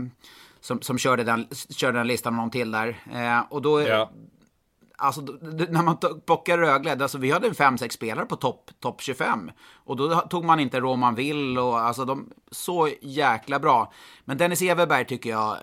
som, som körde, den, körde den listan och någon till där. Eh, och då, Ja. Alltså när man plockar Rögle, alltså vi hade fem sex spelare på topp top 25. Och då tog man inte Roman Will och alltså de, så jäkla bra. Men Dennis Everberg tycker jag,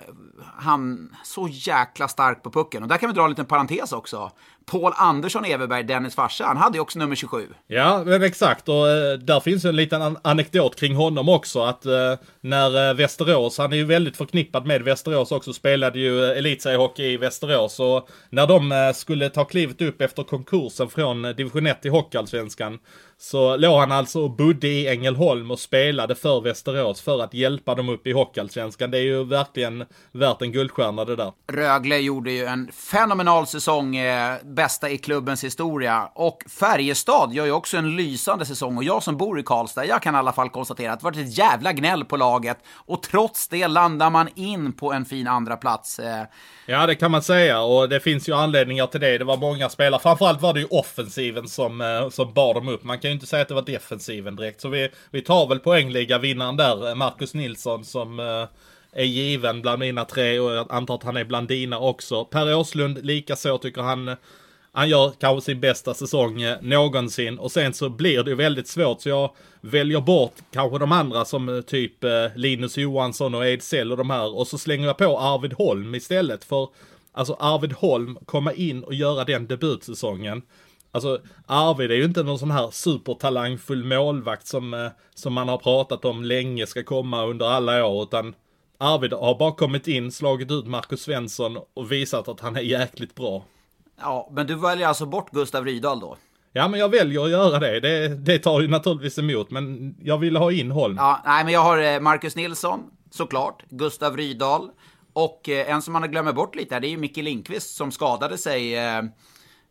han, så jäkla stark på pucken. Och där kan vi dra en liten parentes också. Paul Andersson Everberg, Dennis farsa, han hade ju också nummer 27. Ja, men exakt. Och eh, där finns ju en liten an- anekdot kring honom också. Att eh, när eh, Västerås, han är ju väldigt förknippad med Västerås också, spelade ju elitseriehockey i Västerås. Och när de skulle ta klivet upp efter konkursen från division 1 till Hockeyallsvenskan så låg han alltså och bodde i Ängelholm och spelade för Västerås för att hjälpa dem upp i Hockeyallsvenskan. Det är ju verkligen värt en guldstjärna det där. Rögle gjorde ju en fenomenal säsong, eh, bästa i klubbens historia. Och Färjestad gör ju också en lysande säsong. Och jag som bor i Karlstad, jag kan i alla fall konstatera att det varit ett jävla gnäll på laget. Och trots det landar man in på en fin andra plats. Eh, Ja, det kan man säga och det finns ju anledningar till det. Det var många spelare. Framförallt var det ju offensiven som, eh, som bar dem upp. Man kan ju inte säga att det var defensiven direkt. Så vi, vi tar väl poängliga-vinnaren där, eh, Marcus Nilsson, som eh, är given bland mina tre och jag antar att han är bland dina också. Per Åslund likaså tycker han eh, han gör kanske sin bästa säsong eh, någonsin och sen så blir det ju väldigt svårt så jag väljer bort kanske de andra som typ Linus Johansson och Ejdsell och de här och så slänger jag på Arvid Holm istället för alltså Arvid Holm komma in och göra den debutsäsongen. Alltså Arvid är ju inte någon sån här supertalangfull målvakt som, som man har pratat om länge ska komma under alla år utan Arvid har bara kommit in, slagit ut Marcus Svensson och visat att han är jäkligt bra. Ja, men du väljer alltså bort Gustav Rydahl då? Ja, men jag väljer att göra det. Det, det tar ju naturligtvis emot, men jag vill ha in Holm. Ja, nej, men jag har eh, Marcus Nilsson, såklart. Gustav Rydahl. Och eh, en som man glömmer bort lite här, det är ju Micke Lindqvist som skadade sig.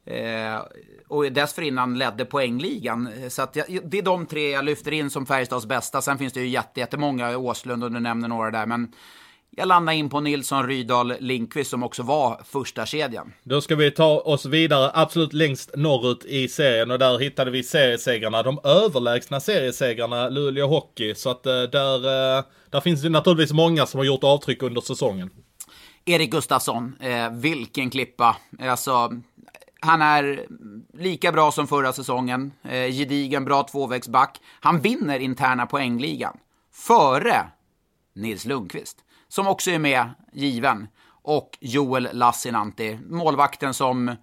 Eh, eh, och dessförinnan ledde poängligan. Så att jag, det är de tre jag lyfter in som Färjestads bästa. Sen finns det ju jättemånga, Åslund och du nämner några där. Men jag landar in på Nilsson, Rydahl, Linkvist som också var första kedjan. Då ska vi ta oss vidare absolut längst norrut i serien och där hittade vi seriesegrarna, de överlägsna seriesegrarna Luleå Hockey. Så att eh, där, eh, där finns det naturligtvis många som har gjort avtryck under säsongen. Erik Gustafsson, eh, vilken klippa. Alltså, han är lika bra som förra säsongen. Eh, gedigen, bra tvåvägsback. Han vinner interna poängligan. Före Nils Lundqvist som också är med, given. Och Joel Lassinantti, målvakten som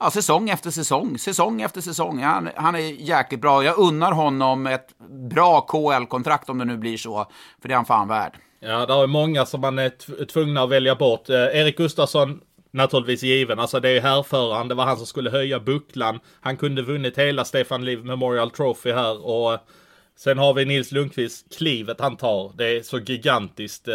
ja, säsong efter säsong, säsong efter säsong. Han, han är jäkligt bra. Jag unnar honom ett bra KL-kontrakt om det nu blir så, för det är han fan värd. Ja, det är många som man är tvungna att välja bort. Eh, Erik Gustafsson, naturligtvis given. Alltså det är härföraren, det var han som skulle höja bucklan. Han kunde vunnit hela Stefan Liv Memorial Trophy här och eh, Sen har vi Nils Lundqvist, klivet han tar. Det är så gigantiskt. Eh,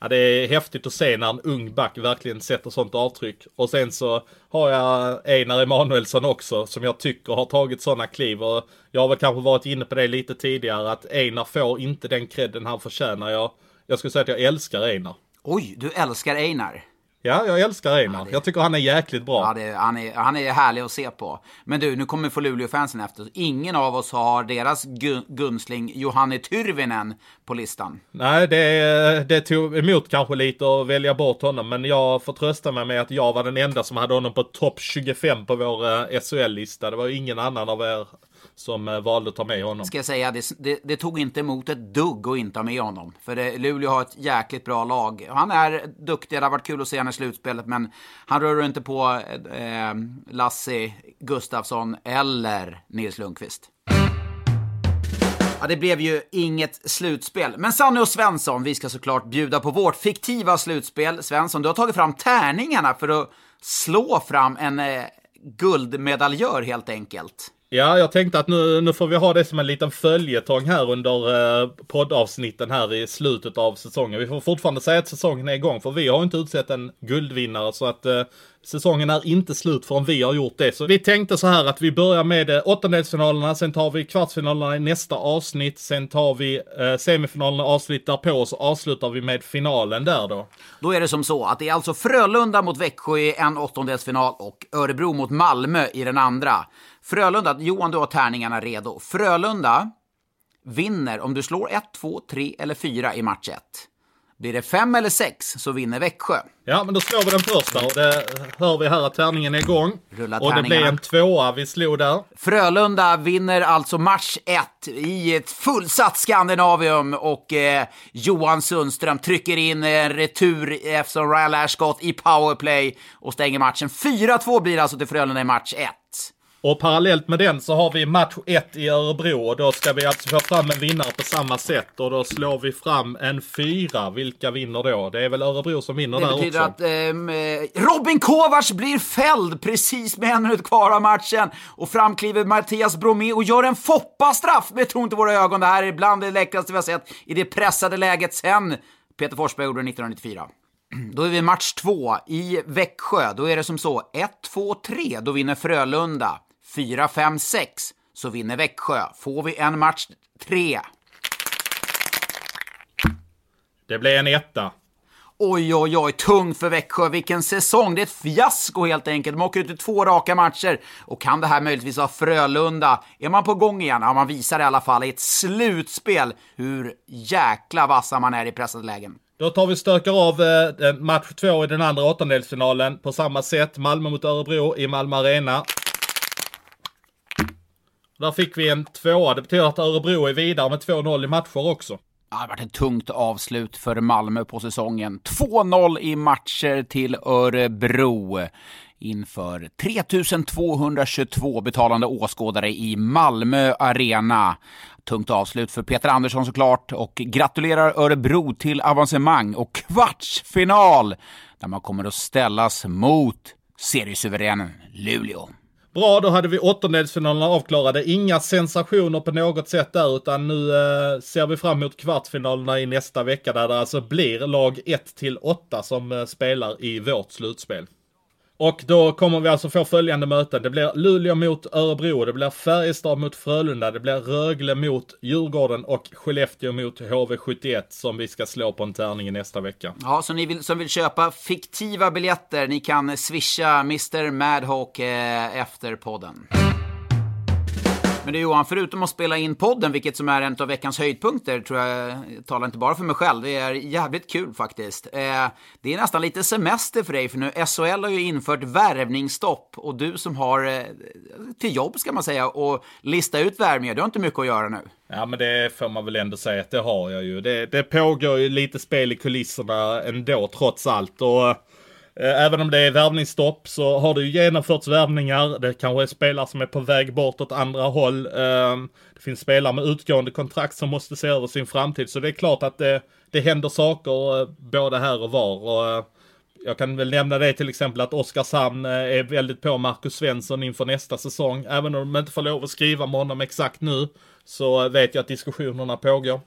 ja, det är häftigt att se när en ung back verkligen sätter sånt avtryck. Och sen så har jag Einar Emanuelsson också som jag tycker har tagit sådana kliv. Och jag har väl kanske varit inne på det lite tidigare att Einar får inte den credden han förtjänar. Jag, jag skulle säga att jag älskar Einar. Oj, du älskar Einar? Ja, jag älskar Einar. Ja, det... Jag tycker han är jäkligt bra. Ja, det, han, är, han är härlig att se på. Men du, nu kommer få Luleå-fansen efter. Ingen av oss har deras gun gunstling Johanne Tyrvinen på listan. Nej, det, det tog emot kanske lite att välja bort honom. Men jag får trösta mig med att jag var den enda som hade honom på topp 25 på vår eh, SHL-lista. Det var ingen annan av er som eh, valde att ta med honom. Ska jag säga, det, det, det, tog inte emot ett dugg att inte ha med honom. För det, Luleå har ett jäkligt bra lag. Han är duktig, det har varit kul att se honom i slutspelet, men han rör inte på eh, Lassie Gustafsson eller Nils Lundqvist. Ja, det blev ju inget slutspel. Men Sanny och Svensson, vi ska såklart bjuda på vårt fiktiva slutspel. Svensson, du har tagit fram tärningarna för att slå fram en eh, guldmedaljör helt enkelt. Ja, jag tänkte att nu, nu får vi ha det som en liten följetong här under eh, poddavsnitten här i slutet av säsongen. Vi får fortfarande säga att säsongen är igång, för vi har inte utsett en guldvinnare, så att eh, säsongen är inte slut förrän vi har gjort det. Så vi tänkte så här att vi börjar med eh, åttondelsfinalerna, sen tar vi kvartsfinalerna i nästa avsnitt, sen tar vi eh, semifinalerna avsnitt därpå, och så avslutar vi med finalen där då. Då är det som så att det är alltså Frölunda mot Växjö i en åttondelsfinal och Örebro mot Malmö i den andra. Frölunda, Johan du har tärningarna redo. Frölunda vinner om du slår 1, 2, 3 eller 4 i match 1. Blir det 5 eller 6 så vinner Växjö. Ja, men då slår vi den första och det hör vi här att tärningen är igång. Rulla och det blir en tvåa vi slog där. Frölunda vinner alltså match 1 i ett fullsatt Skandinavium och eh, Johan Sundström trycker in en retur eftersom Ryan Ashcott i powerplay och stänger matchen. 4-2 blir det alltså till Frölunda i match 1. Och parallellt med den så har vi match 1 i Örebro och då ska vi alltså få fram en vinnare på samma sätt och då slår vi fram en fyra. Vilka vinner då? Det är väl Örebro som vinner det där också? Det betyder att eh, Robin Kovacs blir fälld precis med en minut kvar av matchen och framkliver Mattias Bromé och gör en Foppa-straff med tron till våra ögon. Det här är bland det läckraste vi har sett i det pressade läget sen Peter Forsberg gjorde det 1994. Då är vi match två i Växjö. Då är det som så 1, 2, 3. Då vinner Frölunda. 4, 5, 6 så vinner Växjö. Får vi en match 3. Det blir en etta. Oj, oj, oj, tungt för Växjö. Vilken säsong! Det är ett fiasko helt enkelt. De åker ut i två raka matcher. Och kan det här möjligtvis vara Frölunda? Är man på gång igen? Ja, man visar i alla fall i ett slutspel hur jäkla vassa man är i pressade lägen. Då tar vi stökar av eh, match två i den andra åttondelsfinalen på samma sätt. Malmö mot Örebro i Malmö Arena. Där fick vi en tvåa. Det betyder att Örebro är vidare med 2-0 i matcher också. Ja, det har varit ett tungt avslut för Malmö på säsongen. 2-0 i matcher till Örebro inför 3222 betalande åskådare i Malmö Arena. Tungt avslut för Peter Andersson såklart och gratulerar Örebro till avancemang och kvartsfinal där man kommer att ställas mot seriesuveränen Luleå. Bra, då hade vi åttondelsfinalerna avklarade. Inga sensationer på något sätt där, utan nu eh, ser vi fram emot kvartsfinalerna i nästa vecka där det alltså blir lag 1 till 8 som eh, spelar i vårt slutspel. Och då kommer vi alltså få följande möten. Det blir Luleå mot Örebro, det blir Färjestad mot Frölunda, det blir Rögle mot Djurgården och Skellefteå mot HV71 som vi ska slå på en tärning i nästa vecka. Ja, så ni vill, som vill köpa fiktiva biljetter, ni kan swisha Mr Madhawk eh, efter podden. Men du Johan, förutom att spela in podden, vilket som är en av veckans höjdpunkter, tror jag, jag talar inte bara för mig själv, det är jävligt kul faktiskt. Eh, det är nästan lite semester för dig, för nu SHL har ju infört värvningsstopp och du som har eh, till jobb ska man säga och lista ut värvningar, du har inte mycket att göra nu. Ja men det får man väl ändå säga att det har jag ju. Det, det pågår ju lite spel i kulisserna ändå trots allt. Och Eh, även om det är värvningsstopp så har det ju genomförts värvningar. Det kanske är spelare som är på väg bort åt andra håll. Eh, det finns spelare med utgående kontrakt som måste se över sin framtid. Så det är klart att det, det händer saker eh, både här och var. Och jag kan väl nämna det till exempel att Oskarshamn är väldigt på Marcus Svensson inför nästa säsong. Även om de inte får lov att skriva med honom exakt nu så vet jag att diskussionerna pågår.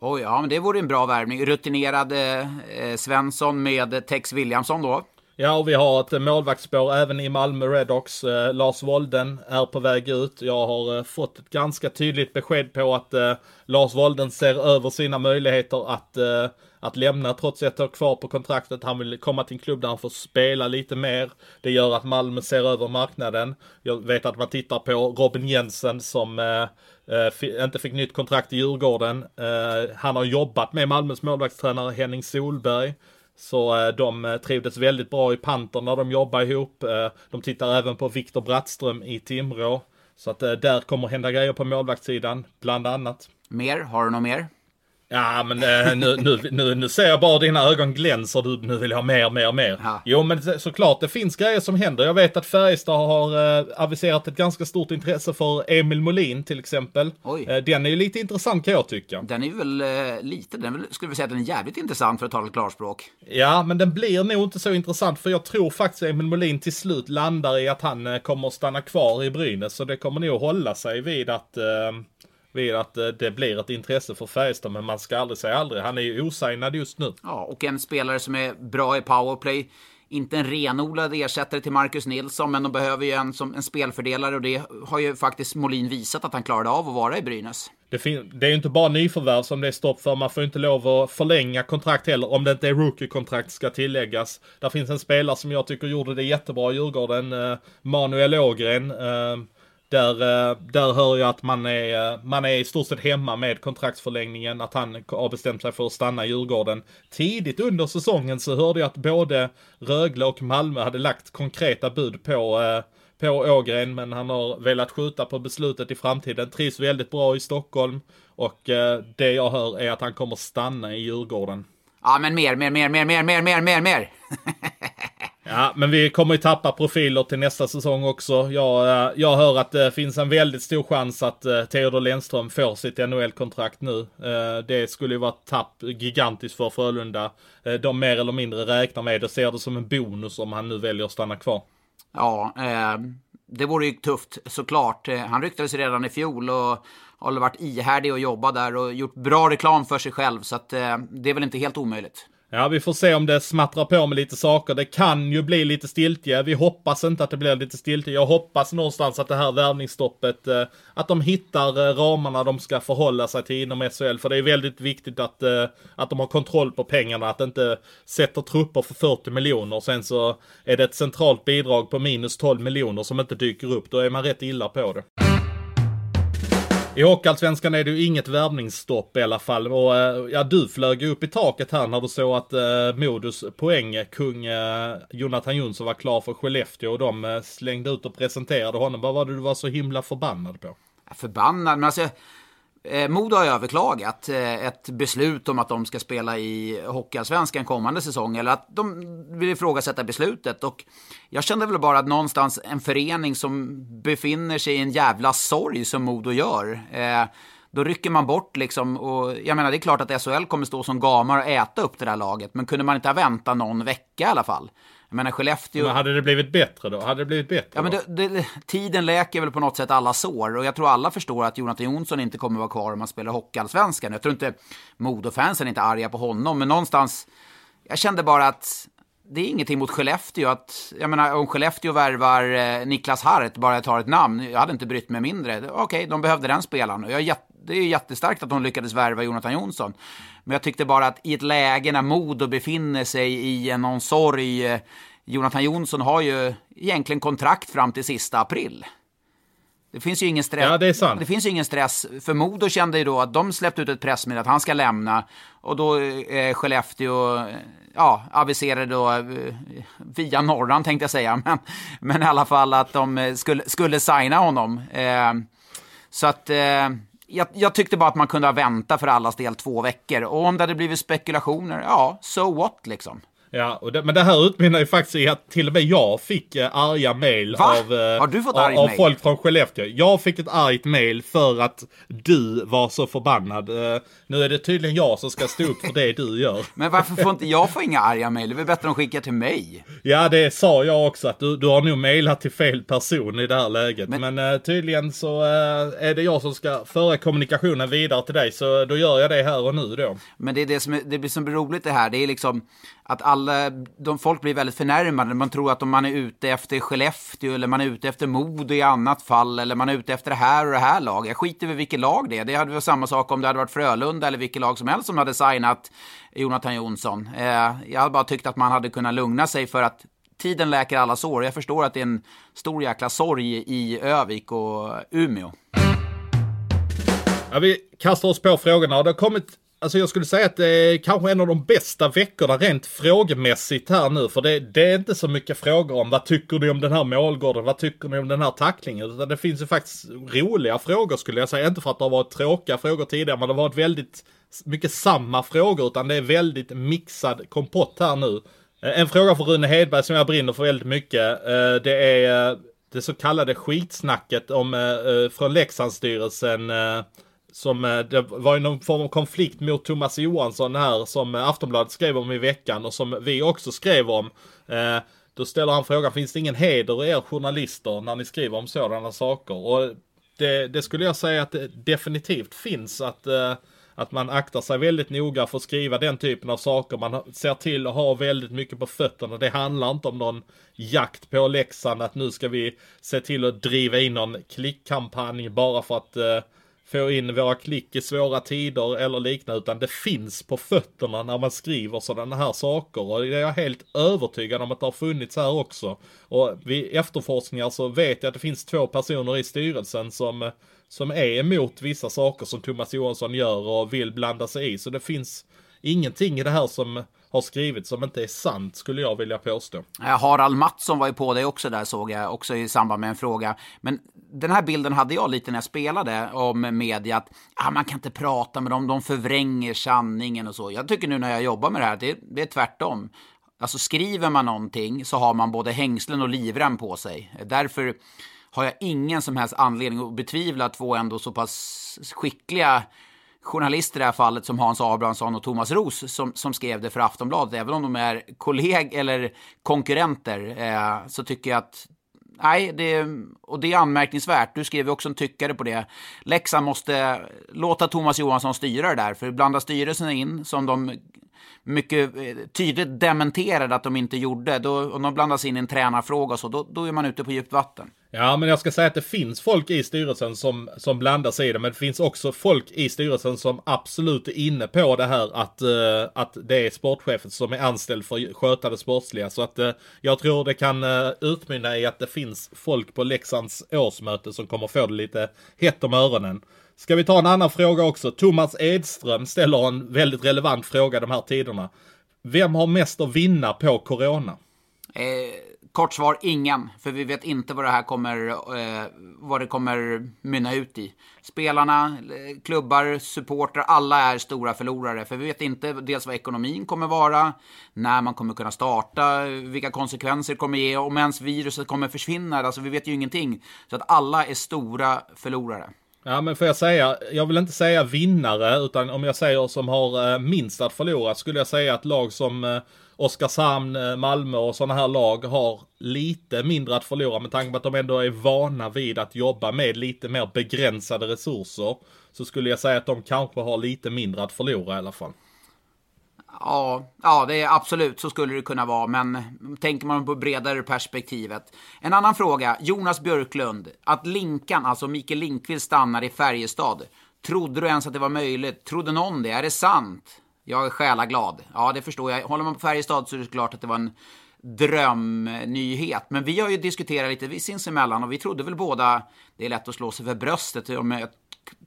Oj, ja, men det vore en bra värvning. Rutinerad eh, eh, Svensson med Tex Williamson då. Ja, och vi har ett målvaktsspår även i Malmö Redox. Eh, Lars Wolden är på väg ut. Jag har eh, fått ett ganska tydligt besked på att eh, Lars Wolden ser över sina möjligheter att, eh, att lämna trots ett år kvar på kontraktet. Han vill komma till en klubb där han får spela lite mer. Det gör att Malmö ser över marknaden. Jag vet att man tittar på Robin Jensen som eh, Uh, inte fick nytt kontrakt i Djurgården. Uh, han har jobbat med Malmös målvaktstränare Henning Solberg. Så uh, de trivdes väldigt bra i Pantern när de jobbade ihop. de tittar även på Viktor Brattström i Timrå. Så att där kommer hända grejer på målvaktssidan, bland annat. Mer? Har du något mer? Ja, men eh, nu, nu, nu, nu ser jag bara dina ögon glänser. Du, nu vill jag ha mer, mer, mer. Ja. Jo, men såklart, det finns grejer som händer. Jag vet att Färjestad har eh, aviserat ett ganska stort intresse för Emil Molin till exempel. Eh, den är ju lite intressant kan jag tycka. Den är väl eh, lite, den skulle vi säga att den är jävligt intressant för att tala klarspråk. Ja, men den blir nog inte så intressant för jag tror faktiskt Emil Molin till slut landar i att han eh, kommer att stanna kvar i Brynäs. Så det kommer nog hålla sig vid att eh, vid att eh, det blir ett intresse för Färjestad, men man ska aldrig säga aldrig. Han är ju osignad just nu. Ja, och en spelare som är bra i powerplay. Inte en renodlad ersättare till Marcus Nilsson, men de behöver ju en som en spelfördelare och det har ju faktiskt Molin visat att han klarade av att vara i Brynäs. Det, det är ju inte bara nyförvärv som det är stopp för. Man får inte lov att förlänga kontrakt heller, om det inte är rookie-kontrakt ska tilläggas. Där finns en spelare som jag tycker gjorde det jättebra i Djurgården, eh, Manuel Ågren. Eh, där, eh, där hör jag att man är, eh, man är i stort sett hemma med kontraktsförlängningen, att han har bestämt sig för att stanna i Djurgården. Tidigt under säsongen så hörde jag att både Rögle och Malmö hade lagt konkreta bud på, eh, på Ågren, men han har velat skjuta på beslutet i framtiden. Trivs väldigt bra i Stockholm och det jag hör är att han kommer stanna i Djurgården. Ja, men mer, mer, mer, mer, mer, mer, mer, mer, mer. Ja, men vi kommer ju tappa profiler till nästa säsong också. Jag, eh, jag hör att det finns en väldigt stor chans att eh, Theodor Lennström får sitt NHL-kontrakt nu. Eh, det skulle ju vara ett tapp gigantiskt för Frölunda. De mer eller mindre räknar med det, ser det som en bonus om han nu väljer att stanna kvar. Ja, eh, det vore ju tufft såklart. Han ryktades redan i fjol och har varit ihärdig och jobbat där och gjort bra reklam för sig själv. Så att, eh, det är väl inte helt omöjligt. Ja, vi får se om det smattrar på med lite saker. Det kan ju bli lite stiltje. Vi hoppas inte att det blir lite stiltje. Jag hoppas någonstans att det här värvningsstoppet, eh, att de hittar eh, ramarna de ska förhålla sig till inom SHL. För det är väldigt viktigt att, eh, att de har kontroll på pengarna. Att inte sätter trupper för 40 miljoner. Sen så är det ett centralt bidrag på minus 12 miljoner som inte dyker upp. Då är man rätt illa på det. I Hockeyallsvenskan är det ju inget värvningsstopp i alla fall. Och eh, ja, du flög ju upp i taket här när du såg att eh, Modus poängkung eh, Jonathan Jonsson var klar för Skellefteå och de eh, slängde ut och presenterade honom. Vad var det du var så himla förbannad på? Förbannad, men alltså Eh, Modo har överklagat eh, ett beslut om att de ska spela i Hockeyallsvenskan kommande säsong. Eller att de vill ifrågasätta beslutet. Och jag kände väl bara att någonstans en förening som befinner sig i en jävla sorg som Modo gör. Eh, då rycker man bort liksom. Och jag menar, det är klart att SHL kommer stå som gamar och äta upp det där laget. Men kunde man inte ha väntat någon vecka i alla fall? Jag menar Skellefteå... Men hade det blivit bättre då? Hade det blivit bättre Ja, men det, det, tiden läker väl på något sätt alla sår. Och jag tror alla förstår att Jonathan Jonsson inte kommer vara kvar om man spelar Hockeyallsvenskan. Jag tror inte Modofansen är inte arga på honom, men någonstans... Jag kände bara att det är ingenting mot Skellefteå. Att, jag menar, om Skellefteå värvar eh, Niklas Hart, bara jag tar ett namn, jag hade inte brytt mig mindre. Okej, okay, de behövde den spelaren. Och jag, det är jättestarkt att de lyckades värva Jonathan Jonsson. Men jag tyckte bara att i ett läge när Modo befinner sig i en någon sorg, eh, Jonathan Jonsson har ju egentligen kontrakt fram till sista april. Det finns ju ingen stress. Ja, det är sant. Det finns ju ingen stress. För Modo kände ju då att de släppte ut ett pressmeddelande att han ska lämna. Och då eh, Skellefteå ja, aviserade då eh, via Norran tänkte jag säga. Men, men i alla fall att de eh, skulle, skulle signa honom. Eh, så att eh, jag, jag, tyckte bara att man kunde ha väntat för allas del två veckor. Och om det hade blivit spekulationer, ja, so what liksom. Ja, och det, men det här utmynnar ju faktiskt i att till och med jag fick eh, arga mail Va? av, eh, av, av mail? folk från Skellefteå. Jag fick ett argt mail för att du var så förbannad. Eh, nu är det tydligen jag som ska stå upp för det du gör. Men varför får inte jag få inga arga mejl? Det är väl bättre att de skickar till mig? Ja, det sa jag också att du, du har nog mailat till fel person i det här läget. Men, Men- eh, tydligen så är det jag som ska föra kommunikationen vidare till dig. Så då gör jag det här och nu då. Men det är det som, är, det blir som blir roligt det här. Det är liksom att alla, de, folk blir väldigt förnärmade. Man tror att om man är ute efter Skellefteå eller man är ute efter Modo i annat fall eller man är ute efter det här och det här laget. Jag skiter i vilket lag det är. Det hade varit samma sak om det hade varit Frölunda eller vilket lag som helst som hade signat Jonathan Jonsson. Eh, jag hade bara tyckt att man hade kunnat lugna sig för att tiden läker alla sår. Jag förstår att det är en stor jäkla sorg i Övik och Umeå. Ja, vi kastar oss på frågorna det har kommit Alltså jag skulle säga att det är kanske en av de bästa veckorna rent frågemässigt här nu. För det, det är inte så mycket frågor om vad tycker ni om den här målgården, vad tycker ni om den här tacklingen. Utan det finns ju faktiskt roliga frågor skulle jag säga. Inte för att det har varit tråkiga frågor tidigare, men det har varit väldigt mycket samma frågor. Utan det är väldigt mixad kompott här nu. Eh, en fråga för Rune Hedberg som jag brinner för väldigt mycket. Eh, det är eh, det så kallade skitsnacket om, från Leksandsstyrelsen som eh, det var ju någon form av konflikt mot Thomas Johansson här som eh, Aftonbladet skrev om i veckan och som vi också skrev om. Eh, då ställer han frågan, finns det ingen heder i er journalister när ni skriver om sådana saker? Och det, det skulle jag säga att det definitivt finns att, att man aktar sig väldigt noga för att skriva den typen av saker. Man ser till att ha väldigt mycket på fötterna. Det handlar inte om någon jakt på läxan att nu ska vi se till att driva in någon klickkampanj bara för att eh, få in våra klick i svåra tider eller liknande, utan det finns på fötterna när man skriver sådana här saker. Och det är jag helt övertygad om att det har funnits här också. Och vid efterforskningar så vet jag att det finns två personer i styrelsen som, eh, som är emot vissa saker som Thomas Johansson gör och vill blanda sig i. Så det finns ingenting i det här som har skrivits som inte är sant, skulle jag vilja påstå. Eh, Harald Mattsson var ju på dig också där såg jag, också i samband med en fråga. Men den här bilden hade jag lite när jag spelade om media, att ah, man kan inte prata med dem, de förvränger sanningen och så. Jag tycker nu när jag jobbar med det här, det, det är tvärtom. Alltså skriver man någonting så har man både hängslen och livrem på sig. Därför har jag ingen som helst anledning att betvivla två ändå så pass skickliga journalister i det här fallet som Hans Abrahamsson och Thomas Ros som, som skrev det för Aftonbladet, även om de är kolleg eller konkurrenter, eh, så tycker jag att Nej, det, och det är anmärkningsvärt. Du skrev ju också en tyckare på det. Leksand måste låta Thomas Johansson styra det där, för blanda styrelsen in, som de mycket eh, tydligt dementerade att de inte gjorde, då, om de blandas in i en tränarfråga och så, då, då är man ute på djupt vatten. Ja, men jag ska säga att det finns folk i styrelsen som, som blandar sig i det, men det finns också folk i styrelsen som absolut är inne på det här att, uh, att det är sportchefen som är anställd för att sköta det sportsliga. Så att uh, jag tror det kan uh, utmynna i att det finns folk på Leksands årsmöte som kommer få det lite hett om öronen. Ska vi ta en annan fråga också? Thomas Edström ställer en väldigt relevant fråga de här tiderna. Vem har mest att vinna på Corona? Eh, kort svar, ingen. För vi vet inte vad det här kommer, eh, vad det kommer mynna ut i. Spelarna, eh, klubbar, supportrar, alla är stora förlorare. För vi vet inte dels vad ekonomin kommer vara, när man kommer kunna starta, vilka konsekvenser det kommer ge, om ens viruset kommer försvinna. Alltså vi vet ju ingenting. Så att alla är stora förlorare. Ja men får jag säga, jag vill inte säga vinnare utan om jag säger som har eh, minst att förlora skulle jag säga att lag som eh, Oskarshamn, eh, Malmö och sådana här lag har lite mindre att förlora med tanke på att de ändå är vana vid att jobba med lite mer begränsade resurser. Så skulle jag säga att de kanske har lite mindre att förlora i alla fall. Ja, ja, det är absolut så skulle det kunna vara, men tänker man på bredare perspektivet. En annan fråga, Jonas Björklund. Att Linkan, alltså Mikael Linkvist, stannar i Färjestad. Trodde du ens att det var möjligt? Trodde någon det? Är det sant? Jag är själaglad. Ja, det förstår jag. Håller man på Färjestad så är det klart att det var en drömnyhet. Men vi har ju diskuterat lite sinsemellan och vi trodde väl båda, det är lätt att slå sig för bröstet,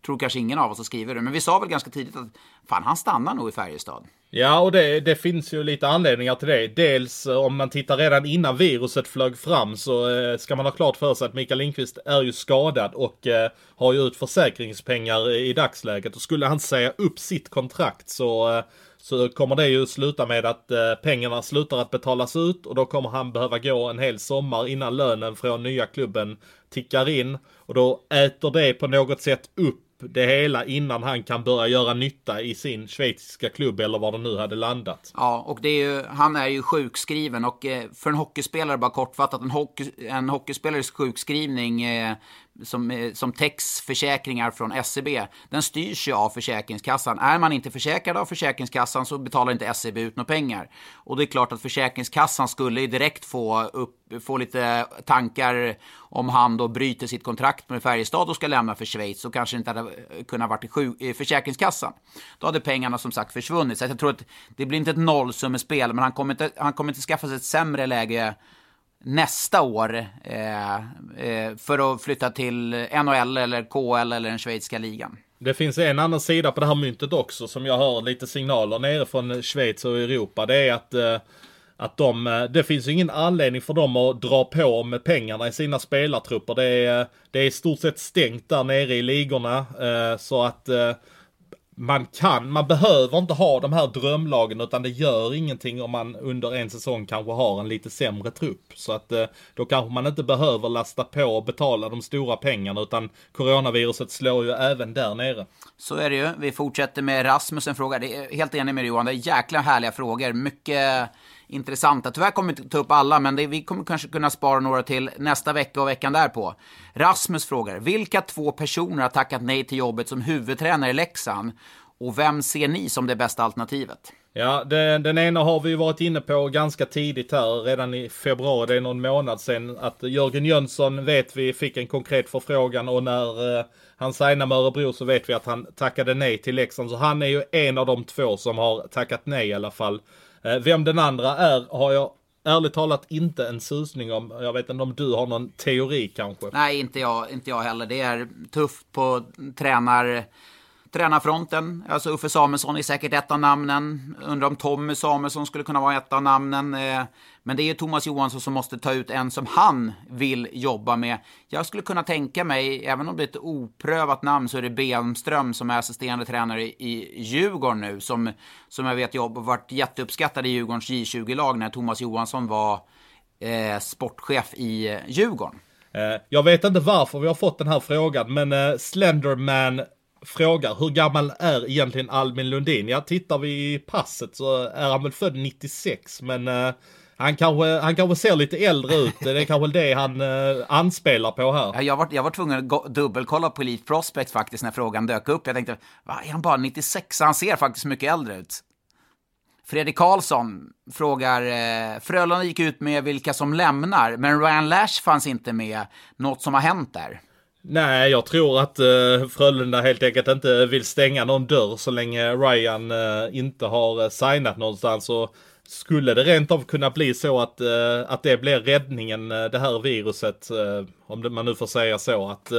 tror kanske ingen av oss har skrivit det, men vi sa väl ganska tidigt att fan, han stannar nog i Färjestad. Ja, och det, det, finns ju lite anledningar till det. Dels eh, om man tittar redan innan viruset flög fram så eh, ska man ha klart för sig att Mikael Lindqvist är ju skadad och eh, har ju ut försäkringspengar i dagsläget. Och skulle han säga upp sitt kontrakt så, eh, så kommer det ju sluta med att eh, pengarna slutar att betalas ut och då kommer han behöva gå en hel sommar innan lönen från nya klubben tickar in. Och då äter det på något sätt upp det hela innan han kan börja göra nytta i sin schweiziska klubb eller var det nu hade landat. Ja, och det är ju, han är ju sjukskriven och eh, för en hockeyspelare, bara kortfattat, en, hockey, en hockeyspelares sjukskrivning eh, som, eh, som täcks försäkringar från SEB, den styrs ju av Försäkringskassan. Är man inte försäkrad av Försäkringskassan så betalar inte SEB ut några pengar. Och det är klart att Försäkringskassan skulle ju direkt få, upp, få lite tankar om han då bryter sitt kontrakt med Färjestad och ska lämna för Schweiz så kanske inte hade kunnat vara i Försäkringskassan. Då hade pengarna som sagt försvunnit. Så jag tror att det blir inte ett nollsummespel, men han kommer inte, han kommer inte skaffa sig ett sämre läge nästa år eh, eh, för att flytta till NHL eller KL eller den schweiziska ligan. Det finns en annan sida på det här myntet också som jag hör lite signaler nere från Schweiz och Europa. Det är att, eh, att de, eh, det finns ingen anledning för dem att dra på med pengarna i sina spelartrupper. Det är, det är i stort sett stängt där nere i ligorna. Eh, så att eh, man kan, man behöver inte ha de här drömlagen utan det gör ingenting om man under en säsong kanske har en lite sämre trupp. Så att eh, då kanske man inte behöver lasta på och betala de stora pengarna utan coronaviruset slår ju även där nere. Så är det ju. Vi fortsätter med Rasmus en fråga. Det är helt enig med Johan. Det är jäkla härliga frågor. Mycket intressanta. Tyvärr kommer vi inte ta upp alla, men det, vi kommer kanske kunna spara några till nästa vecka och veckan därpå. Rasmus frågar, vilka två personer har tackat nej till jobbet som huvudtränare i Leksand? Och vem ser ni som det bästa alternativet? Ja, den, den ena har vi varit inne på ganska tidigt här, redan i februari, det är någon månad sedan, att Jörgen Jönsson vet vi fick en konkret förfrågan och när eh, han signade med Örebro så vet vi att han tackade nej till Leksand. Så han är ju en av de två som har tackat nej i alla fall. Eh, vem den andra är har jag ärligt talat inte en susning om. Jag vet inte om du har någon teori kanske? Nej, inte jag, inte jag heller. Det är tufft på tränar tränarfronten. Alltså Uffe Samuelsson är säkert ett av namnen. Undrar om Tommy Samuelsson skulle kunna vara ett av namnen. Eh, men det är ju Thomas Johansson som måste ta ut en som han vill jobba med. Jag skulle kunna tänka mig, även om det är ett oprövat namn, så är det Benström som är assisterande tränare i Djurgården nu. Som, som jag vet jobb, varit jätteuppskattad i Djurgårdens J20-lag när Thomas Johansson var eh, sportchef i Djurgården. Eh, jag vet inte varför vi har fått den här frågan, men eh, Slenderman frågar hur gammal är egentligen Albin Lundin? Ja, tittar vi i passet så är han väl född 96, men eh, han kanske, han kanske ser lite äldre ut. Det är kanske det han uh, anspelar på här. Jag var, jag var tvungen att dubbelkolla på Elite Prospect faktiskt när frågan dök upp. Jag tänkte, va, är han bara 96? Han ser faktiskt mycket äldre ut. Fredrik Karlsson frågar, eh, Frölunda gick ut med vilka som lämnar, men Ryan Lash fanns inte med. Något som har hänt där? Nej, jag tror att uh, Frölunda helt enkelt inte vill stänga någon dörr så länge Ryan uh, inte har uh, signat någonstans. Och skulle det rent av kunna bli så att, eh, att det blir räddningen, eh, det här viruset, eh, om man nu får säga så, att,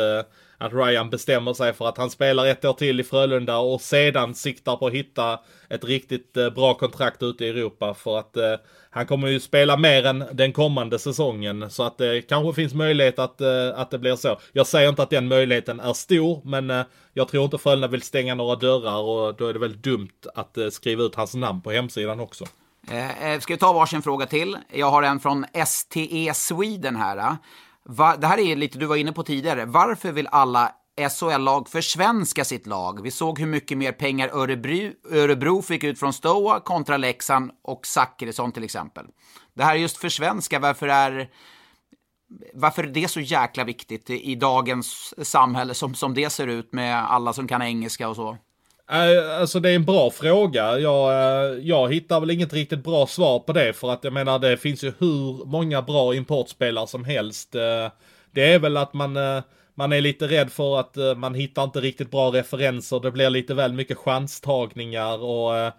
att Ryan bestämmer sig för att han spelar ett år till i Frölunda och sedan siktar på att hitta ett riktigt eh, bra kontrakt ute i Europa för att eh, han kommer ju spela mer än den kommande säsongen så att det kanske finns möjlighet att, eh, att det blir så. Jag säger inte att den möjligheten är stor men eh, jag tror inte Frölunda vill stänga några dörrar och då är det väl dumt att eh, skriva ut hans namn på hemsidan också. Eh, eh, ska vi ta varsin fråga till? Jag har en från STE Sweden här. Eh, va, det här är lite du var inne på tidigare. Varför vill alla SHL-lag försvenska sitt lag? Vi såg hur mycket mer pengar Örebro, Örebro fick ut från Stoa kontra Leksand och Zachrisson till exempel. Det här är just försvenska, varför är varför är det så jäkla viktigt i dagens samhälle som, som det ser ut med alla som kan engelska och så? Eh, alltså det är en bra fråga. Jag, eh, jag hittar väl inget riktigt bra svar på det för att jag menar det finns ju hur många bra importspelare som helst. Eh, det är väl att man, man är lite rädd för att man hittar inte riktigt bra referenser. Det blir lite väl mycket chanstagningar och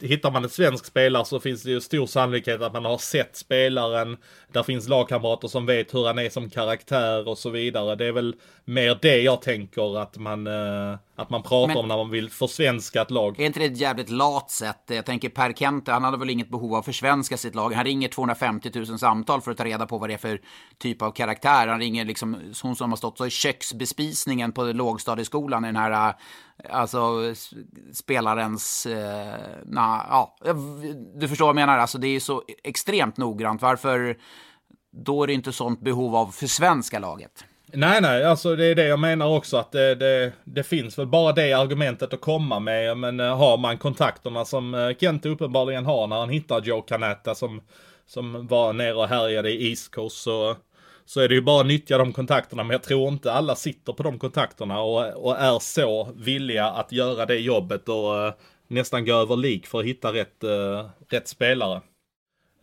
hittar man en svensk spelare så finns det ju stor sannolikhet att man har sett spelaren. Där finns lagkamrater som vet hur han är som karaktär och så vidare. Det är väl mer det jag tänker att man, eh, att man pratar Men, om när man vill försvenska ett lag. Är inte det ett jävligt lat sätt? Jag tänker Per Kente, han hade väl inget behov av att försvenska sitt lag. Han ringer 250 000 samtal för att ta reda på vad det är för typ av karaktär. Han ringer liksom hon som har stått så i köksbespisningen på lågstadieskolan i den här eh, alltså spelarens, eh, na, ja, du förstår vad jag menar, alltså det är så extremt noggrant. Varför, då är det inte sånt behov av för svenska laget. Nej, nej, alltså det är det jag menar också att det, det, det finns väl bara det argumentet att komma med. Men eh, har man kontakterna som eh, Kent uppenbarligen har när han hittar Joe Canetta som, som var nere och härjade i East Coast så, så är det ju bara att nyttja de kontakterna. Men jag tror inte alla sitter på de kontakterna och, och är så villiga att göra det jobbet och eh, nästan gå över lik för att hitta rätt, rätt spelare.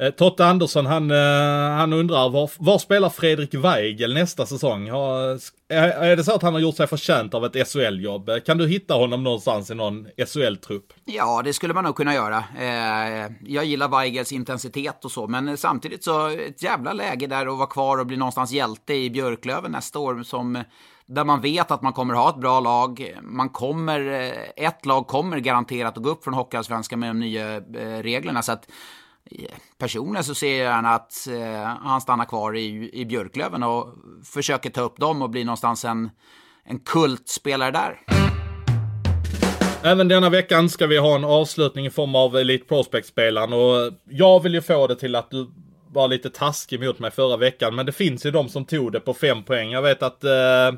Eh, Totte Andersson han, eh, han undrar var, var spelar Fredrik Weigel nästa säsong? Har, är, det så att han har gjort sig förtjänt av ett SHL-jobb? Kan du hitta honom någonstans i någon SHL-trupp? Ja, det skulle man nog kunna göra. Eh, jag gillar Weigels intensitet och så, men samtidigt så ett jävla läge där att vara kvar och bli någonstans hjälte i Björklöven nästa år som där man vet att man kommer ha ett bra lag. Man kommer, eh, ett lag kommer garanterat att gå upp från Hockeyallsvenskan med de nya reglerna. Så att personligen så ser jag gärna att eh, han stannar kvar i, i Björklöven och försöker ta upp dem och bli någonstans en, en kultspelare där. Även denna veckan ska vi ha en avslutning i form av Elite Prospect-spelaren och jag vill ju få det till att du var lite taskig mot mig förra veckan men det finns ju de som tog det på fem poäng. Jag vet att eh,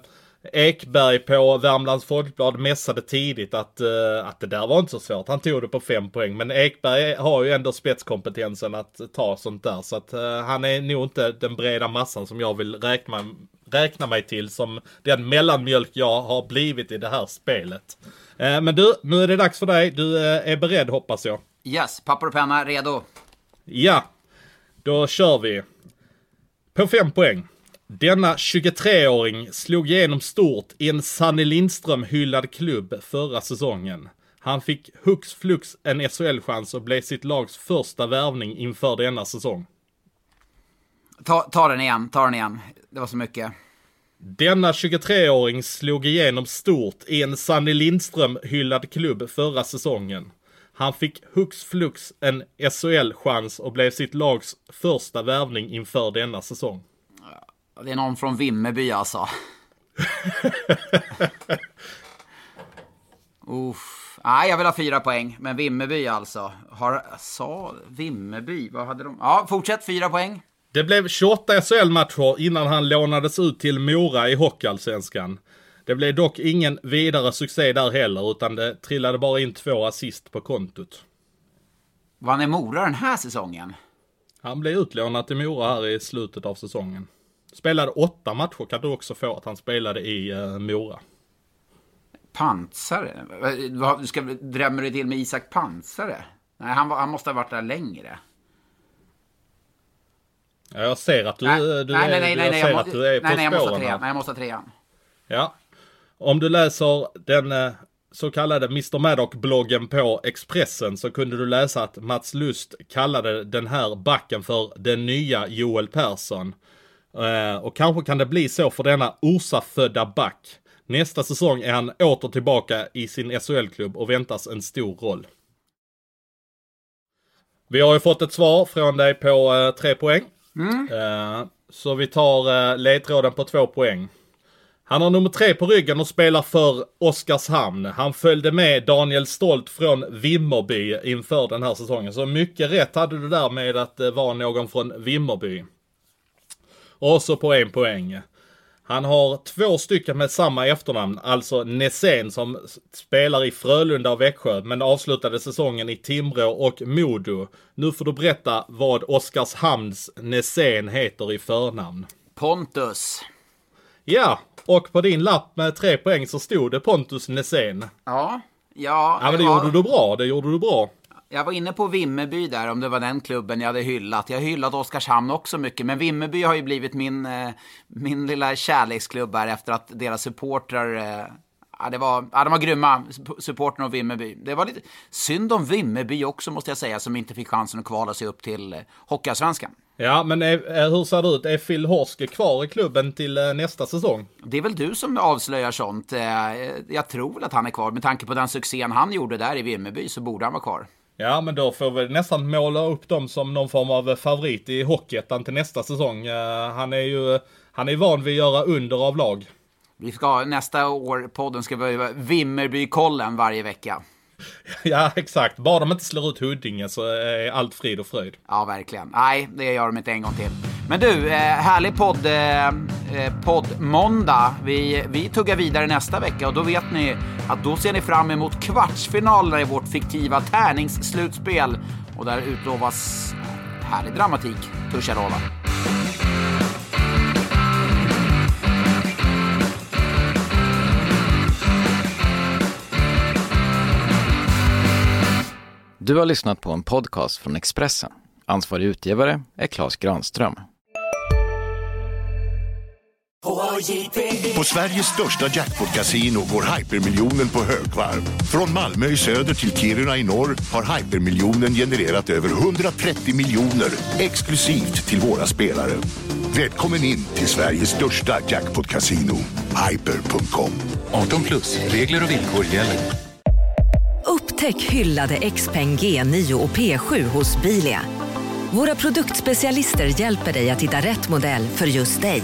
Ekberg på Värmlands Folkblad mässade tidigt att, uh, att det där var inte så svårt. Han tog det på fem poäng. Men Ekberg har ju ändå spetskompetensen att ta sånt där. Så att uh, han är nog inte den breda massan som jag vill räkna, räkna mig till som den mellanmjölk jag har blivit i det här spelet. Uh, men du, nu är det dags för dig. Du är beredd hoppas jag. Yes, papper och penna redo. Ja, då kör vi. På fem poäng. Denna 23-åring slog igenom stort i en Sanny Lindström-hyllad klubb förra säsongen. Han fick hux flux en SHL-chans och blev sitt lags första värvning inför denna säsong. Ta, ta den igen, ta den igen. Det var så mycket. Denna 23-åring slog igenom stort i en Sanny Lindström-hyllad klubb förra säsongen. Han fick hux flux en SHL-chans och blev sitt lags första värvning inför denna säsong. Det är någon från Vimmerby alltså. Uff. Nej, jag vill ha fyra poäng. Men Vimmerby alltså. Har, sa Vimmerby? Vad hade de? Ja, fortsätt. Fyra poäng. Det blev 28 SHL-matcher innan han lånades ut till Mora i Hockeyallsvenskan. Det blev dock ingen vidare succé där heller, utan det trillade bara in två assist på kontot. Vann i Mora den här säsongen? Han blev utlånad till Mora här i slutet av säsongen. Spelade åtta matcher kan du också få att han spelade i uh, Mora. Pansare? Ska, drämmer du till med Isak Pansare? Nej, han, han måste ha varit där längre. Ja, jag ser att du, nej, du nej, är, nej, nej, jag ser att du är nej, på nej, jag måste trean. Nej, jag måste ha trean. Ja. Om du läser den eh, så kallade Mr Maddock-bloggen på Expressen så kunde du läsa att Mats Lust kallade den här backen för den nya Joel Persson. Eh, och kanske kan det bli så för denna Orsa-födda back. Nästa säsong är han åter tillbaka i sin SHL-klubb och väntas en stor roll. Vi har ju fått ett svar från dig på eh, tre poäng. Eh, så vi tar eh, ledtråden på två poäng. Han har nummer tre på ryggen och spelar för Oskarshamn. Han följde med Daniel Stolt från Vimmerby inför den här säsongen. Så mycket rätt hade du där med att det var någon från Vimmerby. Och så på en poäng. Han har två stycken med samma efternamn, alltså Nässén som spelar i Frölunda och Växjö, men avslutade säsongen i Timrå och Modo. Nu får du berätta vad Oskarshamns Nässén heter i förnamn. Pontus. Ja, och på din lapp med tre poäng så stod det Pontus Nässén. Ja. Ja, Ja men det ja. gjorde du bra, det gjorde du bra. Jag var inne på Vimmerby där, om det var den klubben jag hade hyllat. Jag har hyllat Oskarshamn också mycket, men Vimmerby har ju blivit min, eh, min lilla kärleksklubb här efter att deras supportrar eh, Ja, det var, ja, de var grymma, supporten av Vimmerby. Det var lite synd om Vimmerby också, måste jag säga, som inte fick chansen att kvala sig upp till eh, Hockeyallsvenskan. Ja, men är, hur ser det ut? Är Phil Horske kvar i klubben till nästa säsong? Det är väl du som avslöjar sånt. Jag tror väl att han är kvar. Med tanke på den succén han gjorde där i Vimmerby så borde han vara kvar. Ja, men då får vi nästan måla upp dem som någon form av favorit i Hockeyettan till nästa säsong. Eh, Han är ju han är van vid att göra under av lag. Vi ska, nästa år, podden ska vara Vimmerby-kollen varje vecka. Ja, exakt. Bara de inte slår ut Huddinge så är allt frid och fröjd. Ja, verkligen. Nej, det gör de inte en gång till. Men du, eh, härlig podd, eh, eh, podd måndag. Vi, vi tuggar vidare nästa vecka och då vet ni att då ser ni fram emot kvartsfinalerna i vårt fiktiva tärningsslutspel. Och där utlovas härlig dramatik, törs. Du har lyssnat på en podcast från Expressen. Ansvarig utgivare är Klas Granström. På Sveriges största jackpot-kasino går hypermiljonen på högvarv. Från Malmö i söder till Kiruna i norr har hypermiljonen genererat över 130 miljoner exklusivt till våra spelare. Välkommen in till Sveriges största jackpot-kasino, hyper.com. 18 plus, regler och villkor gäller. Upptäck hyllade XPeng G9 och P7 hos Bilia. Våra produktspecialister hjälper dig att hitta rätt modell för just dig.